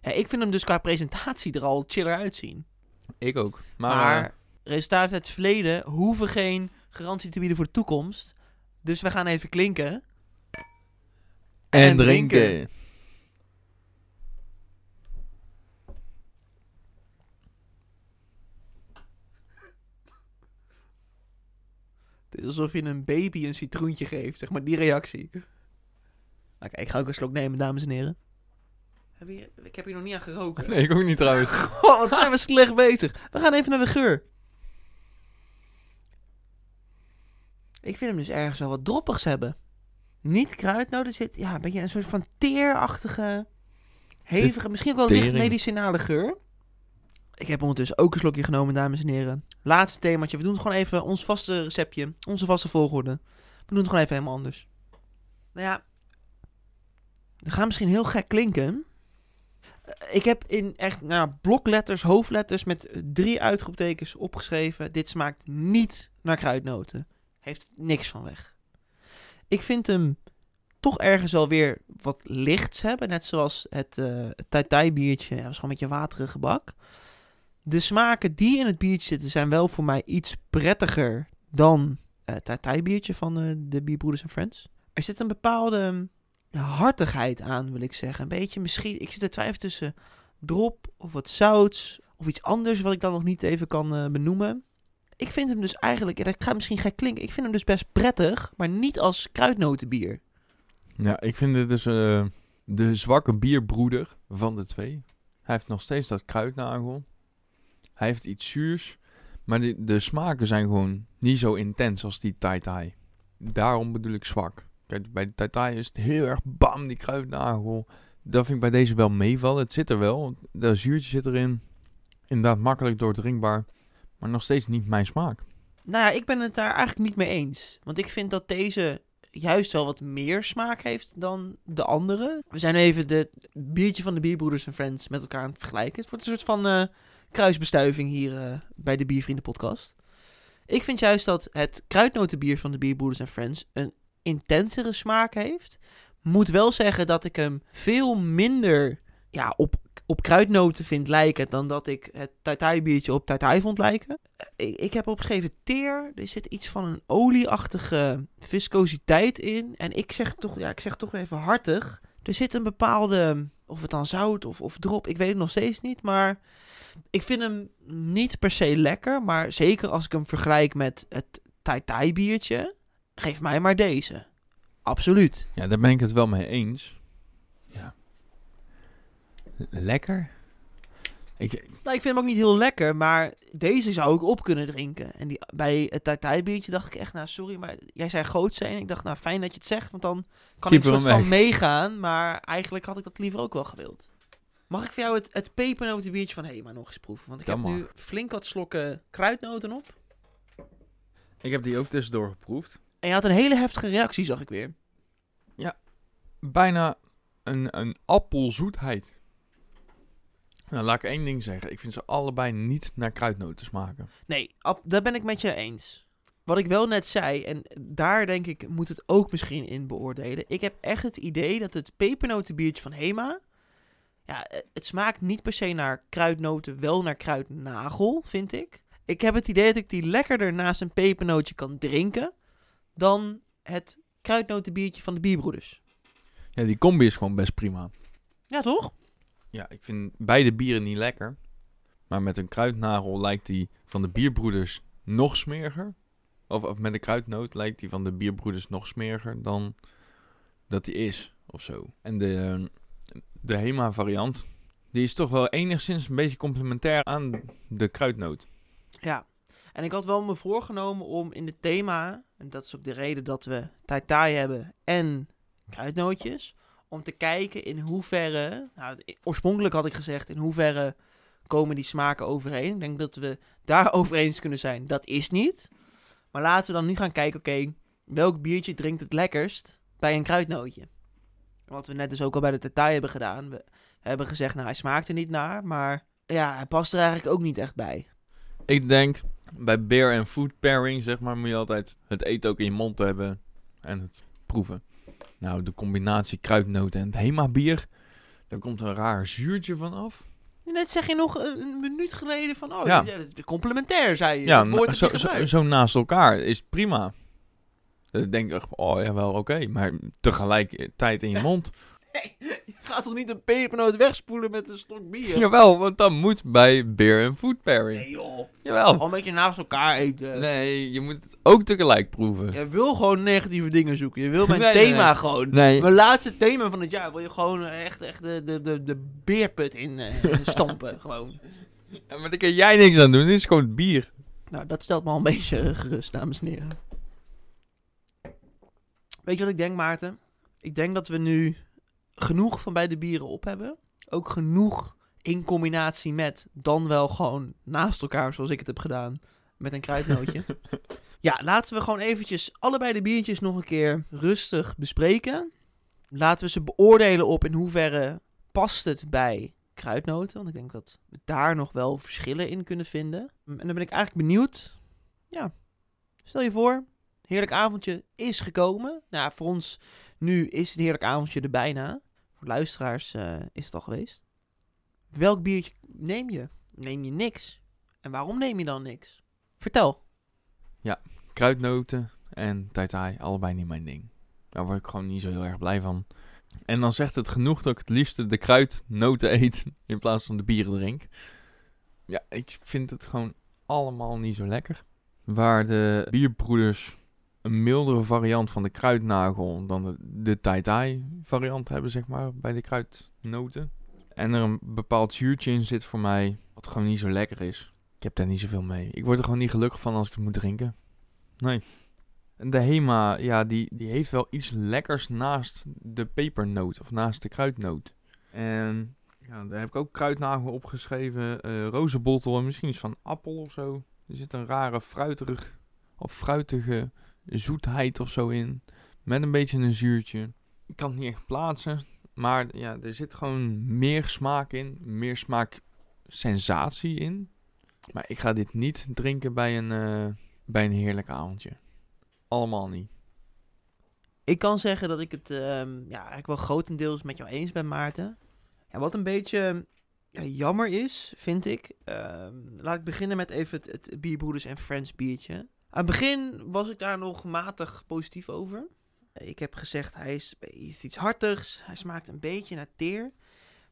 ja, ik vind hem dus qua presentatie er al chiller uitzien. Ik ook. Maar, Maar, resultaten uit het verleden hoeven geen garantie te bieden voor de toekomst. Dus we gaan even klinken. En, en drinken. drinken. Het is alsof je een baby een citroentje geeft, zeg maar, die reactie. Oké, ik ga ook een slok nemen, dames en heren. Heb je, ik heb hier nog niet aan geroken. Nee, ik ook niet trouwens. Goh, wat zijn we slecht bezig. We gaan even naar de geur. Ik vind hem dus ergens wel wat droppigs hebben. Niet kruidnoot, er zit ja, een beetje een soort van teerachtige, hevige, misschien ook wel licht medicinale geur. Ik heb ondertussen ook een slokje genomen, dames en heren. Laatste themaatje. We doen het gewoon even ons vaste receptje, onze vaste volgorde. We doen het gewoon even helemaal anders. Nou ja, het gaat misschien heel gek klinken. Eh, Ik heb in echt nou, blokletters, hoofdletters met drie uitroeptekens opgeschreven. Dit smaakt niet naar kruidnoten. Heeft niks van weg. Ik vind hem toch ergens wel weer wat lichts hebben. Net zoals het, eh het Tai Tai biertje. Dat is gewoon met je waterige bak. De smaken die in het biertje zitten zijn wel voor mij iets prettiger dan het Tai Tai biertje van eh, de Bierbroeders en Friends. Er zit een bepaalde hartigheid aan, wil ik zeggen. Een beetje misschien, ik zit te twijfelen tussen drop of wat zout of iets anders wat ik dan nog niet even kan eh, benoemen. Ik vind hem dus eigenlijk, ja, dat gaat misschien gek klinken, ik vind hem dus best prettig, maar niet als kruidnotenbier. Ja, ik vind dit dus eh, de zwakke bierbroeder van de twee. Hij heeft nog steeds dat kruidnagel. Hij heeft iets zuurs. Maar de, de smaken zijn gewoon niet zo intens als die Tai Tai. Daarom bedoel ik zwak. Kijk, bij de Tai Tai is het heel erg bam, die kruidnagel. Dat vind ik bij deze wel meevallen. Het zit er wel. Dat zuurtje zit erin. Inderdaad makkelijk doordrinkbaar. Maar nog steeds niet mijn smaak. Nou ja, ik ben het daar eigenlijk niet mee eens. Want ik vind dat deze juist wel wat meer smaak heeft dan de andere. We zijn even de biertje van de Bierbroeders en Friends met elkaar aan het vergelijken. Het wordt een soort van eh, kruisbestuiving hier eh, bij de Biervrienden podcast. Ik vind juist dat het kruidnotenbier van de Bierbroeders en Friends een intensere smaak heeft. Moet wel zeggen dat ik hem veel minder ja, op, op kruidnoten vind lijken dan dat ik het Tai Tai biertje op Tai Tai vond lijken. Ik, ik heb opgeschreven teer. Er zit iets van een olieachtige viscositeit in. En ik zeg toch, ja, ik zeg toch even hartig. Er zit een bepaalde, of het dan zout of, of drop, ik weet het nog steeds niet. Maar ik vind hem niet per se lekker. Maar zeker als ik hem vergelijk met het Tai Tai biertje, geef mij maar deze. Absoluut. Ja, daar ben ik het wel mee eens. Ja. Lekker. Ik, Nou, ik vind hem ook niet heel lekker, maar deze zou ik op kunnen drinken. En die, bij het Tai Tai biertje dacht ik echt, nou sorry, maar jij zei grootste en ik dacht, nou fijn dat je het zegt, want dan kan Keep ik soort van meegaan. Maar eigenlijk had ik dat liever ook wel gewild. Mag ik voor jou het, het pepernoten biertje van Hema nog eens proeven? Want ik Dat heb nu flink wat slokken kruidnoten op. ik heb die ook tussendoor geproefd. En je had een hele heftige reactie, zag ik weer. Bijna een, een appelzoetheid. Nou, laat ik één ding zeggen. Ik vind ze allebei niet naar kruidnoten smaken. Nee, ab- daar ben ik met je eens. wat ik wel net zei, en daar denk ik moet het ook misschien in beoordelen. Ik heb echt het idee dat het pepernotenbiertje van Hema, ja, eh, het smaakt niet per se naar kruidnoten, wel naar kruidnagel, vind ik. Ik heb het idee dat ik die lekkerder naast een pepernootje kan drinken dan het kruidnotenbiertje van de bierbroeders. Ja, die combi is gewoon best prima. Ja, toch? Ja, ik vind beide bieren niet lekker. Maar met een kruidnagel lijkt die van de bierbroeders nog smeriger. Of, met een kruidnoot lijkt die van de bierbroeders nog smeriger dan dat die is, of zo. En de, de Hema variant, die is toch wel enigszins een beetje complementair aan de kruidnoot. Ja. En ik had wel me voorgenomen om in het thema, en dat is ook de reden dat we Tai Tai hebben en kruidnootjes, om te kijken in hoeverre, nou, oorspronkelijk had ik gezegd, in hoeverre komen die smaken overeen. Ik denk dat we daar over eens kunnen zijn. Dat is niet. Maar laten we dan nu gaan kijken, oké, welk biertje drinkt het lekkerst bij een kruidnootje? Wat we net dus ook al bij de detail hebben gedaan. We hebben gezegd, nou, hij smaakt er niet naar, maar ja, hij past er eigenlijk ook niet echt bij. Ik denk, bij beer en food pairing, zeg maar, moet je altijd het eten ook in je mond hebben en het proeven. Nou, de combinatie kruidnoten en het Hema bier, daar komt een raar zuurtje van af. Net zeg je nog een, minuut geleden van, oh, Ja. complementair, zei je. Ja, dat woord zo, zo, zo naast elkaar is prima. Dan denk ik, oh ja, wel oké, maar tegelijkertijd in je mond. Je gaat toch niet een pepernoot wegspoelen met een slok bier? Jawel, want dat moet bij beer en food pairing. Nee joh. Jawel. Gewoon een beetje naast elkaar eten. Nee, je moet het ook tegelijk proeven. Je wil gewoon negatieve dingen zoeken. Je wil mijn Nee, thema nee. gewoon. Nee. Mijn laatste thema van het jaar wil je gewoon echt, echt de, de, de, de beerput in eh, stampen. gewoon. Ja, maar daar kan jij niks aan doen, dit is gewoon bier. Nou, dat stelt me al een beetje eh, gerust, dames en heren. Weet je wat ik denk, Maarten? Ik denk dat we nu genoeg van beide bieren op hebben. Ook genoeg in combinatie met dan wel gewoon naast elkaar, zoals ik het heb gedaan, met een kruidnootje. ja, laten we gewoon eventjes allebei de biertjes nog een keer rustig bespreken. Laten we ze beoordelen op in hoeverre past het bij kruidnoten. Want ik denk dat we daar nog wel verschillen in kunnen vinden. En dan ben ik eigenlijk benieuwd. Ja, stel je voor, heerlijk avondje is gekomen. Nou, voor ons nu is het heerlijk avondje er bijna. Luisteraars eh, is het al geweest. Welk biertje neem je? Neem je niks? En waarom neem je dan niks? Vertel. Kruidnoten en tai tai, allebei niet mijn ding. Daar word ik gewoon niet zo heel erg blij van. En dan zegt het genoeg dat ik het liefste de kruidnoten eet in plaats van de bieren drink. Ja, ik vind het gewoon allemaal niet zo lekker. Waar de bierbroeders een mildere variant van de kruidnagel dan de, de tai tai variant hebben, zeg maar, bij de kruidnoten. En er een bepaald zuurtje in zit voor mij, wat gewoon niet zo lekker is. Ik heb daar niet zoveel mee. Ik word er gewoon niet gelukkig van als ik het moet drinken. Nee. En de Hema, ja, die, die heeft wel iets lekkers naast de pepernoot of naast de kruidnoot. En ja, daar heb ik ook kruidnagel opgeschreven, eh rozenbottel en misschien iets van appel of zo. Er zit een rare fruiterig of fruitige zoetheid of zo in. Met een beetje een zuurtje. Ik kan het niet echt plaatsen. Maar ja, er zit gewoon meer smaak in. Meer smaaksensatie in. Maar ik ga dit niet drinken bij een, eh, bij een heerlijk avondje. Allemaal niet. Ik kan zeggen dat ik het ehm, ja, eigenlijk wel grotendeels met jou eens ben, Maarten. Ja, wat een beetje ja, jammer is, vind ik. ehm, laat ik beginnen met even het, het Bierbroeders en Friends biertje. Aan het begin was ik daar nog matig positief over. Ik heb gezegd, hij is iets hartigs. Hij smaakt een beetje naar teer.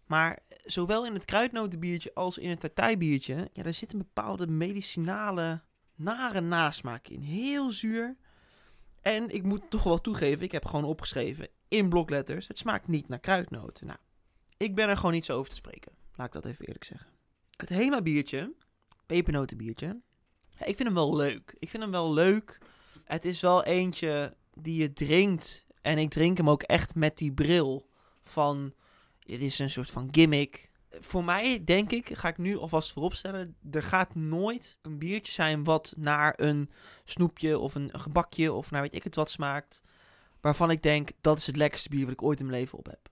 Maar zowel in het kruidnotenbiertje als in het tartijbiertje... Ja, daar zit een bepaalde medicinale, nare nasmaak in. Heel zuur. En ik moet toch wel toegeven, ik heb gewoon opgeschreven in blokletters... het smaakt niet naar kruidnoten. Nou, ik ben er gewoon niet zo over te spreken. Laat ik dat even eerlijk zeggen. Het Hema biertje, pepernotenbiertje... Ik vind hem wel leuk. Ik vind hem wel leuk. Het is wel eentje die je drinkt. En ik drink hem ook echt met die bril van... Dit is een soort van gimmick. Voor mij, denk ik, ga ik nu alvast vooropstellen... er gaat nooit een biertje zijn wat naar een snoepje of een gebakje... of naar weet ik het wat smaakt... waarvan ik denk, dat is het lekkerste bier wat ik ooit in mijn leven op heb.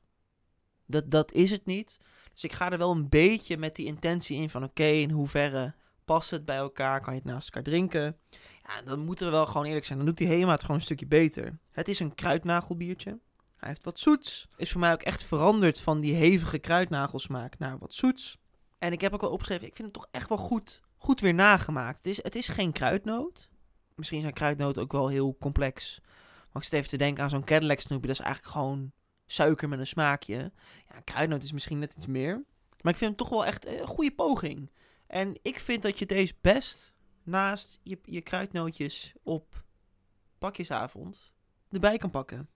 Dat, dat is het niet. Dus ik ga er wel een beetje met die intentie in van... oké, in hoeverre past het bij elkaar? Kan je het naast elkaar drinken? Ja, dan moeten we wel gewoon eerlijk zijn. Dan doet die Hema het gewoon een stukje beter. Het is een kruidnagelbiertje. Hij heeft wat zoets. Is voor mij ook echt veranderd van die hevige kruidnagelsmaak naar wat zoets. En ik heb ook wel opgeschreven, ik vind het toch echt wel goed, goed weer nagemaakt. Het is, het is geen kruidnoot. Misschien zijn kruidnoten ook wel heel complex. Maar ik zit even te denken aan zo'n Cadillac snoepje. Dat is eigenlijk gewoon suiker met een smaakje. Ja, kruidnoot is misschien net iets meer. Maar ik vind hem toch wel echt een goede poging. En ik vind dat je deze best naast je, je kruidnootjes op pakjesavond erbij kan pakken.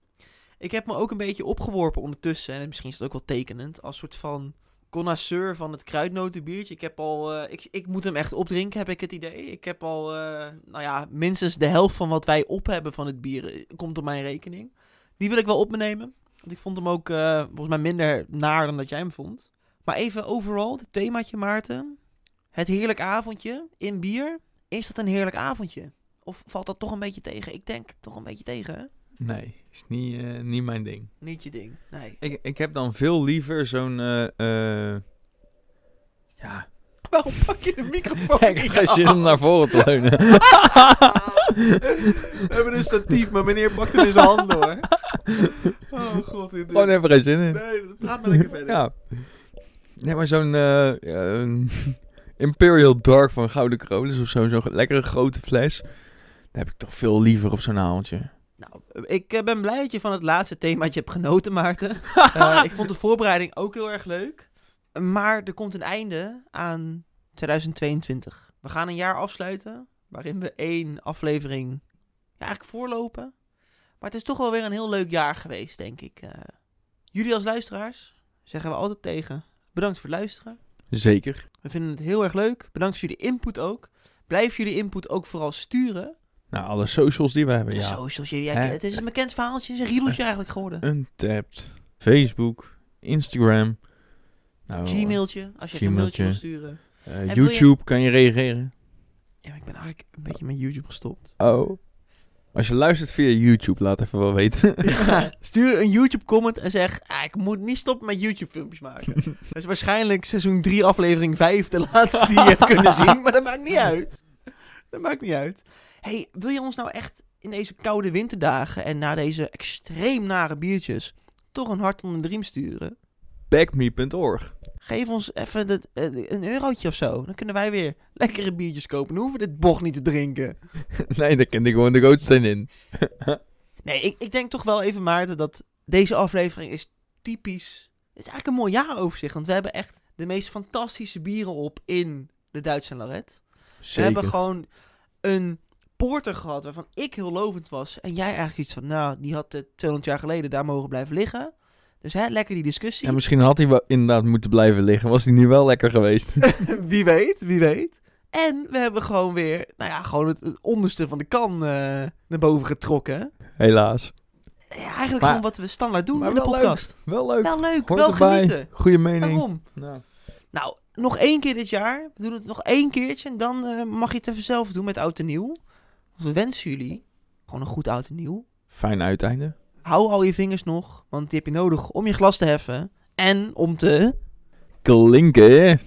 Ik heb me ook een beetje opgeworpen ondertussen. En misschien is het ook wel tekenend. Als soort van connoisseur van het kruidnotenbiertje. Ik heb al... eh, ik, ik moet hem echt opdrinken, heb ik het idee. Ik heb al... eh, nou ja, minstens de helft van wat wij op hebben van het bier... eh, komt op mijn rekening. Die wil ik wel op me nemen. Want ik vond hem ook volgens mij minder naar dan dat jij hem vond. Maar even overal, het themaatje Maarten. Het heerlijk avondje in bier. Is dat een heerlijk avondje? Of valt dat toch een beetje tegen? Ik denk toch een beetje tegen, hè? Nee, is niet, eh, niet mijn ding. Niet je ding. Nee. Ik, ik heb dan veel liever zo'n... eh, eh, ja, Waarom pak je de microfoon ik heb niet geen zin om naar voren te leunen. We hebben een statief, maar meneer pakt hem in zijn handen hoor. Oh god. Dit, Gewoon even geen zin in. Nee, praat maar lekker verder. Ja. Nee, maar zo'n eh, Imperial Dark van Gouden Krolis of zo, zo'n lekkere grote fles. Daar heb ik toch veel liever op zo'n avondje. Nou, ik eh, ben blij dat je van het laatste themaatje hebt genoten, Maarten. Eh, ik vond de voorbereiding ook heel erg leuk. Maar er komt een einde aan 2022. We gaan een jaar afsluiten waarin we één aflevering ja, eigenlijk voorlopen. Maar het is toch wel weer een heel leuk jaar geweest, denk ik. Eh, jullie als luisteraars zeggen we altijd tegen. Bedankt voor het luisteren. Zeker. We vinden het heel erg leuk. Bedankt voor jullie input ook. Blijf jullie input ook vooral sturen. Nou, alle socials die we hebben, De ja. socials, ja, Hè? het is een bekend verhaaltje. Het is een riedeltje eigenlijk geworden. Untapped, Facebook, Instagram. Nou, Gmailtje, als je even een mailtje Gmailtje. wil sturen. eh, wil je- YouTube kan je reageren. Ja, maar ik ben eigenlijk een beetje met YouTube gestopt. Oh. Als je luistert via YouTube, laat even wel weten. Ja, stuur een YouTube comment en zeg, ah, ik moet niet stoppen met YouTube filmpjes maken. dat is waarschijnlijk seizoen 3 aflevering 5 de laatste die je hebt kunnen zien, maar dat maakt niet uit. Dat maakt niet uit. hey, wil je ons nou echt in deze koude winterdagen en na deze extreem nare biertjes toch een hart onder de riem sturen? Backme.org. Geef ons even dat, eh, een eurotje of zo. Dan kunnen wij weer lekkere biertjes kopen. Dan hoeven we dit bocht niet te drinken. nee, daar kent ik gewoon de gootsteen in. Nee, ik, ik denk toch wel even, Maarten, dat deze aflevering is typisch... Het is eigenlijk een mooi jaaroverzicht. Want we hebben echt de meest fantastische bieren op in de Duitse Lorette. We hebben gewoon een porter gehad waarvan ik heel lovend was. En jij eigenlijk iets van, nou, die had eh, 200 jaar geleden daar mogen blijven liggen. Dus hè, lekker die discussie. En misschien had hij wel inderdaad moeten blijven liggen. Was hij nu wel lekker geweest. wie weet, wie weet. En we hebben gewoon weer, nou ja, gewoon het, het onderste van de kan eh, naar boven getrokken. Helaas. Ja, eigenlijk Maar- gewoon wat we standaard doen in de leuk. podcast. Wel leuk. Wel leuk, Hoort wel erbij. genieten. Goeie mening. Waarom? Nou. Nou, nog één keer dit jaar. We doen het nog één keertje en dan eh, mag je het even zelf doen met oud en nieuw. Want we wensen jullie gewoon een goed oud en nieuw. Fijn uiteinde. Hou al je vingers nog, want die heb je nodig om je glas te heffen. En om te... Klinken.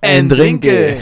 En drinken.